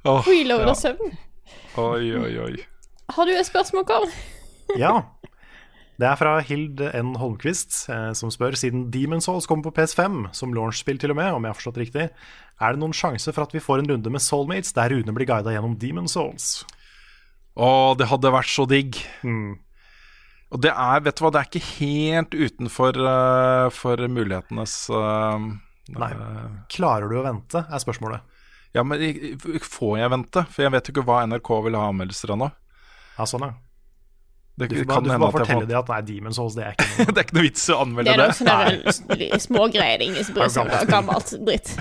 Oh, Preload ja. søvn. Oi, oi, oi. Har du et spørsmål, Karl? Ja. Det er fra Hild N. Holmquist, eh, som spør siden Demon's Souls kommer på PS5, som launchspill til og med, om jeg har forstått riktig, er det noen sjanse for at vi får en runde med Soulmates der Rune blir guida gjennom Demon's Souls? Å, det hadde vært så digg. Mm. Og det er, vet du hva, det er ikke helt utenfor uh, for mulighetenes uh, Nei. Klarer du å vente, er spørsmålet. Ja, men får jeg vente? For jeg vet jo ikke hva NRK vil ha anmeldelser av nå. Ja, sånn, ja. Det Du får kan bare, du får bare at fortelle dem at nei, Demon's Souls, det er ikke noe. [laughs] Det er ikke noe vits å å Det anmelde er det. noe sånne smågreier er ingen bryr seg om. er Gammelt dritt.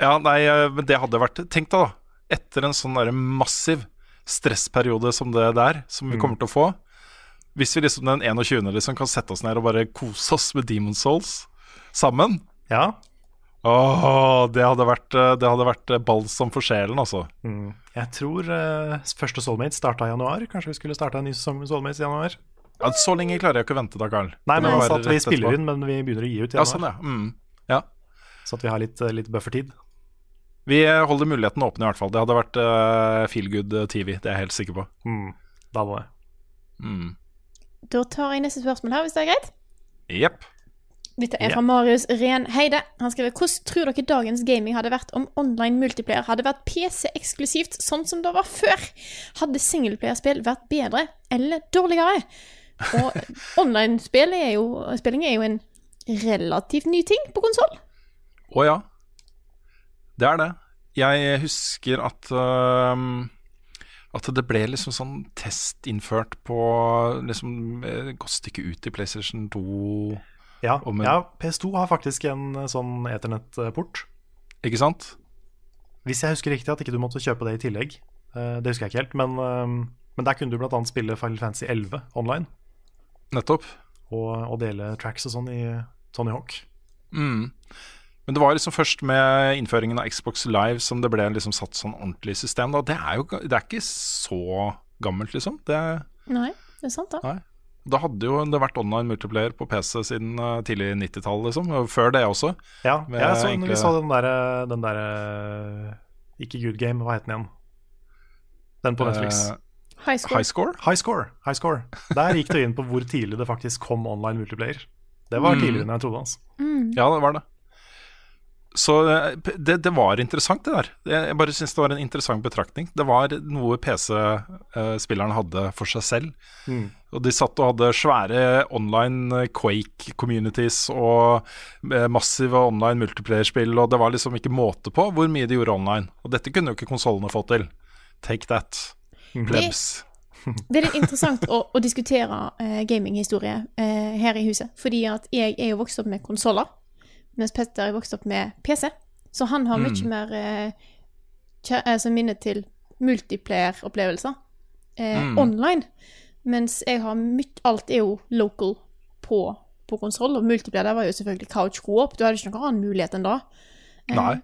Ja, nei, eh, men det hadde vært Tenk deg, da. Etter en sånn der massiv stressperiode som det der, som vi kommer til å få Hvis vi liksom den 21. liksom kan sette oss ned og bare kose oss med Demon's Souls sammen Ja. Åh, det hadde vært, eh, det hadde vært eh, balsam for sjelen, altså. Mm. Jeg tror uh, første Soulmates starta i januar. Kanskje vi skulle starta en ny sesong med Soulmates i januar? Ja, så lenge klarer jeg ikke å vente, da, Karl. Nei, men Det altså at vi spiller etterpå. inn, men vi begynner å gi ut i Ja, januar. sånn, ja. Mm. ja. Så at vi har litt, litt buffertid. Vi holder muligheten åpen, i hvert fall. Det hadde vært uh, feel good TV, det er jeg helt sikker på. Mm. Da hadde det. Mm. Da tar jeg neste spørsmål her, hvis det er greit. Jepp. Dette er fra Marius Ren Heide. Han skriver Hvordan tror dere dagens gaming hadde vært om online multiplayer hadde vært PC-eksklusivt, sånn som det var før? Hadde singleplayerspill vært bedre eller dårligere? Og [laughs] online-spilling er, er jo en relativt ny ting på konsoll. Å ja. Det er det. Jeg husker at uh, At det ble liksom sånn testinnført på liksom et godt stykke ut i PlayStation 2, Ja, en, ja, PS2 har faktisk en eh, sånn Ethernet-port. ikke sant? Hvis jeg husker riktig at ikke du måtte kjøpe det i tillegg. Eh, det husker jeg ikke helt, men, eh, men der kunne du bl.a. spille Final Fantasy 11 online. Nettopp. Og, og dele tracks og sånn i Tony Hawk. Mm. Men det var liksom først med innføringen av Xbox Live som det ble liksom satt sånn ordentlig system. Da. Det er jo det er ikke så gammelt, liksom. Det, Nei, det er sant, da. nei. Da hadde jo det vært online multiplayer på PC siden uh, tidlig 90-tall, liksom. Før det også. Ja, Med ja, så, enkle- vi så den derre den der, eh, Ikke Good Game, hva het den igjen? Den på Netflix. Eh, High score. high score? High Score. High Score. Der gikk du inn på hvor tidlig det faktisk kom online multiplayer. Det var Mm. tidligere enn jeg trodde. Altså. Ja, det var det. Så eh, det, det var interessant, det der. Jeg bare syns det var en interessant betraktning. Det var noe PC-spilleren hadde for seg selv. Mm. Og de satt og hadde svære online eh, Quake-communities og eh, massive online multiplayer-spill, og det var liksom ikke måte på hvor mye de gjorde online. Og dette kunne jo ikke konsollene fått til. Take that, plebs. plebs. det er litt interessant å, å diskutere eh, gaminghistorie eh, her i huset. Fordi at jeg er jo vokst opp med konsoller, mens Petter er vokst opp med PC. Så han har mye mer eh, altså minne til multiplayer-opplevelser eh, online. Mens jeg har mye Alt er jo local på, på konsoll, og multiplayer der var jo selvfølgelig couch co-op. Du hadde ikke noen annen mulighet enn da. Nei.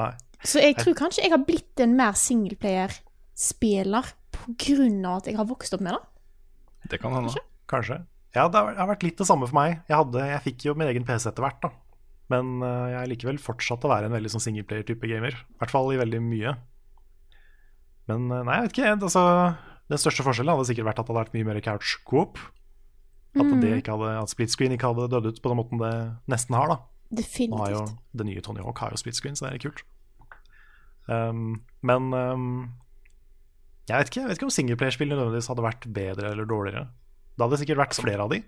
Nei. Så jeg tror kanskje jeg har blitt en mer singleplayer-spiller av at jeg har vokst opp med det. Det kan hende. Kanskje. Ja, det har det har vært litt det samme for meg. Jeg, hadde, jeg fikk jo min egen PC etter hvert, da. Men eh, jeg er likevel fortsatt å være en veldig sånn singleplayer-type gamer. I hvert fall i veldig mye. Men eh, nei, jeg vet ikke. Altså, den største forskjellen hadde sikkert vært at det hadde vært mye mer couch coop. At, det ikke hadde, at split screen ikke hadde dødd ut på den måten det nesten har. da Nå har jo Det nye Tony Hawk har jo split screen, så det er kult. Um, men um, jeg, vet ikke, jeg vet ikke om singleplayerspill nødvendigvis hadde vært bedre eller dårligere. Det hadde sikkert vært flere av de.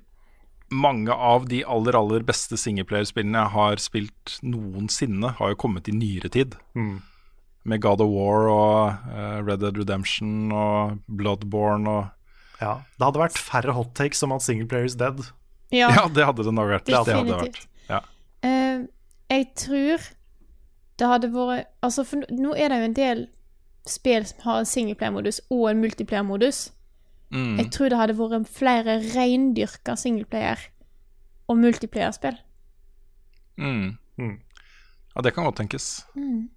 Mange av de aller, aller beste singleplayerspillene jeg har spilt noensinne, har jo kommet i nyere tid. Mm. Med God of War og uh, Red Dead Redemption og Bloodborne og Ja, Det hadde vært færre hot takes om at singleplayer is dead. Ja, Ja, det hadde det nok vært. Det hadde vært. Ja. Uh, jeg tror det hadde vært Altså, for nå- er det jo en del spill som har en singleplayer-modus og en multiplayer-modus. Mm. Jeg tror det hadde vært flere reindyrka singleplayer- og multiplayer-spill. Mm. Mm. Ja, det kan godt tenkes. Mm.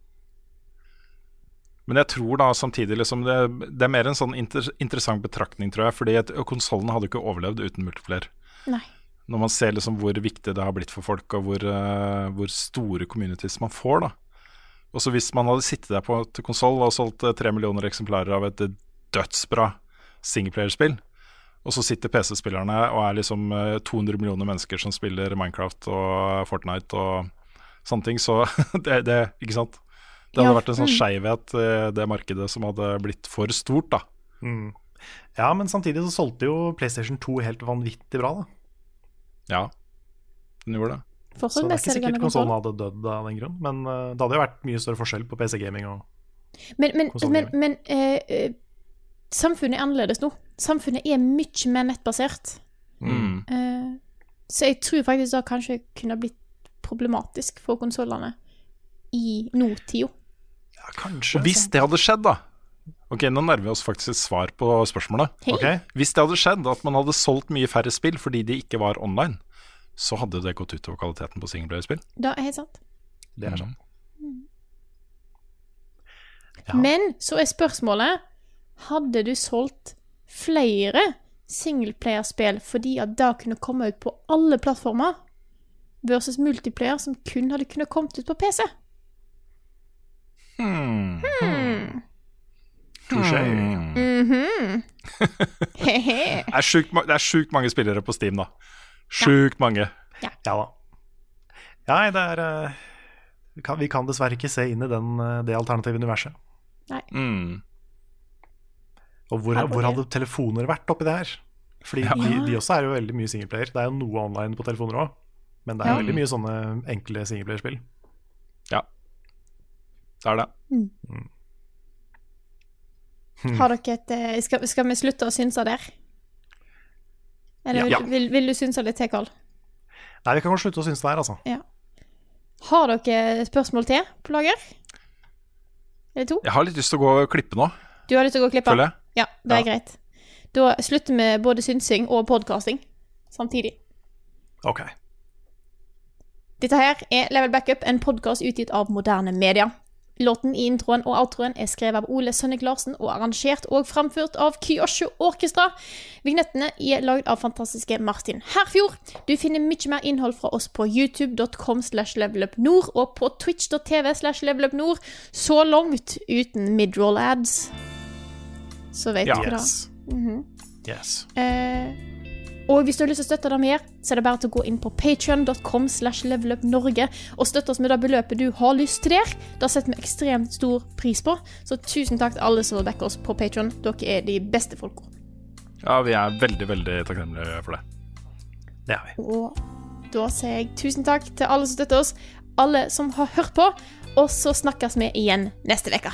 Men jeg tror da samtidig liksom det, det er mer en sånn inter, interessant betraktning, tror jeg. Fordi konsollen hadde ikke overlevd uten multiplayer. Nei. Når man ser liksom hvor viktig det har blitt for folk, og hvor, uh, hvor store communities man får. da Og så Hvis man hadde sittet der på konsoll og solgt eh, tre millioner eksemplarer av et dødsbra singleplayerspill, og så sitter PC-spillerne og er liksom eh, 200 millioner mennesker som spiller Minecraft og Fortnite og sånne ting, så [laughs] det, det Ikke sant? Det hadde Ja, vært en sånn mm. skeivhet i det markedet som hadde blitt for stort, da. Mm. Ja, men samtidig så solgte jo PlayStation 2 helt vanvittig bra, da. Ja, den gjorde det. Så det er ikke sikkert konsollen hadde dødd av den grunn, men eh, det hadde jo vært mye større forskjell på PC-gaming og Men, men, men, men eh, eh, samfunnet er annerledes nå. Samfunnet er mye mer nettbasert. Mm. Uh, så jeg tror faktisk det kanskje kunne blitt problematisk for konsollene i nåtida. Ja, kanskje. Og hvis det hadde skjedd, da Ok, nå nærmer vi oss faktisk et svar på spørsmålet. Hey. Okay. Hvis det hadde skjedd at man hadde solgt mye færre spill fordi de ikke var online, så hadde det gått utover kvaliteten på singelplayerspill. Det er helt sant. det er sånn. Ja. Men så er spørsmålet Hadde du solgt flere singleplayerspill fordi at det kunne komme ut på alle plattformer, versus multiplayer som kun hadde kunnet kommet ut på PC? Hmm. Hmm. Touché. [laughs] Mm. [laughs] Det er sjukt det er sjukt mange spillere på Steam, da. Sjukt mange. Ja da. Nei, det er eh, vi kan, vi kan dessverre ikke se inn i den, eh, det alternative universet. Mm. Og hvor, hvor hadde telefoner vært oppi det her? Fordi de, de også er jo veldig mye singleplayer. Det er jo noe online på telefoner òg, men det er Ja. veldig mye sånne enkle singleplayerspill. Ja. Det er det. [laughs] Har dere et eh, skal, skal vi slutte å synse der? Eller Ja. vil, vil, vil du synse litt til, Karl? Nei, vi kan godt slutte å synse det her, altså. Har dere spørsmål til på lager? Eller to? Jeg har litt lyst til å gå og klippe nå, Du har lyst til å gå og klippe? føler jeg. Ja, det er Ja. greit. Da slutter vi både synsing og podkasting samtidig. Ok. Dette her er Level Backup, en podkast utgitt av moderne media. Låten i introen og outroen er skrevet av Ole Sønnik Larsen og arrangert og framført av Kyosho Orkestra. Vignettene er lagd av fantastiske Martin Herfjord. Du finner mye mer innhold fra oss på youtube.com slash levelupnord og på twitch.tv slash levelupnord. Så langt uten midroll ads. Så vet Ja. dere det. Yes. yes. Eh, og hvis du har lyst til å støtte det mer, så er det bare til å gå inn på patreon.com slash levelupnorge og støtte oss med det beløpet du har lyst til der. Det setter vi ekstremt stor pris på. Så tusen takk til alle som backer oss på Patreon. Dere er de beste folka. Ja, vi er veldig, veldig takknemlige for det. Det er vi. Og da sier jeg tusen takk til alle som støtter oss, alle som har hørt på, og så snakkes vi igjen neste uke.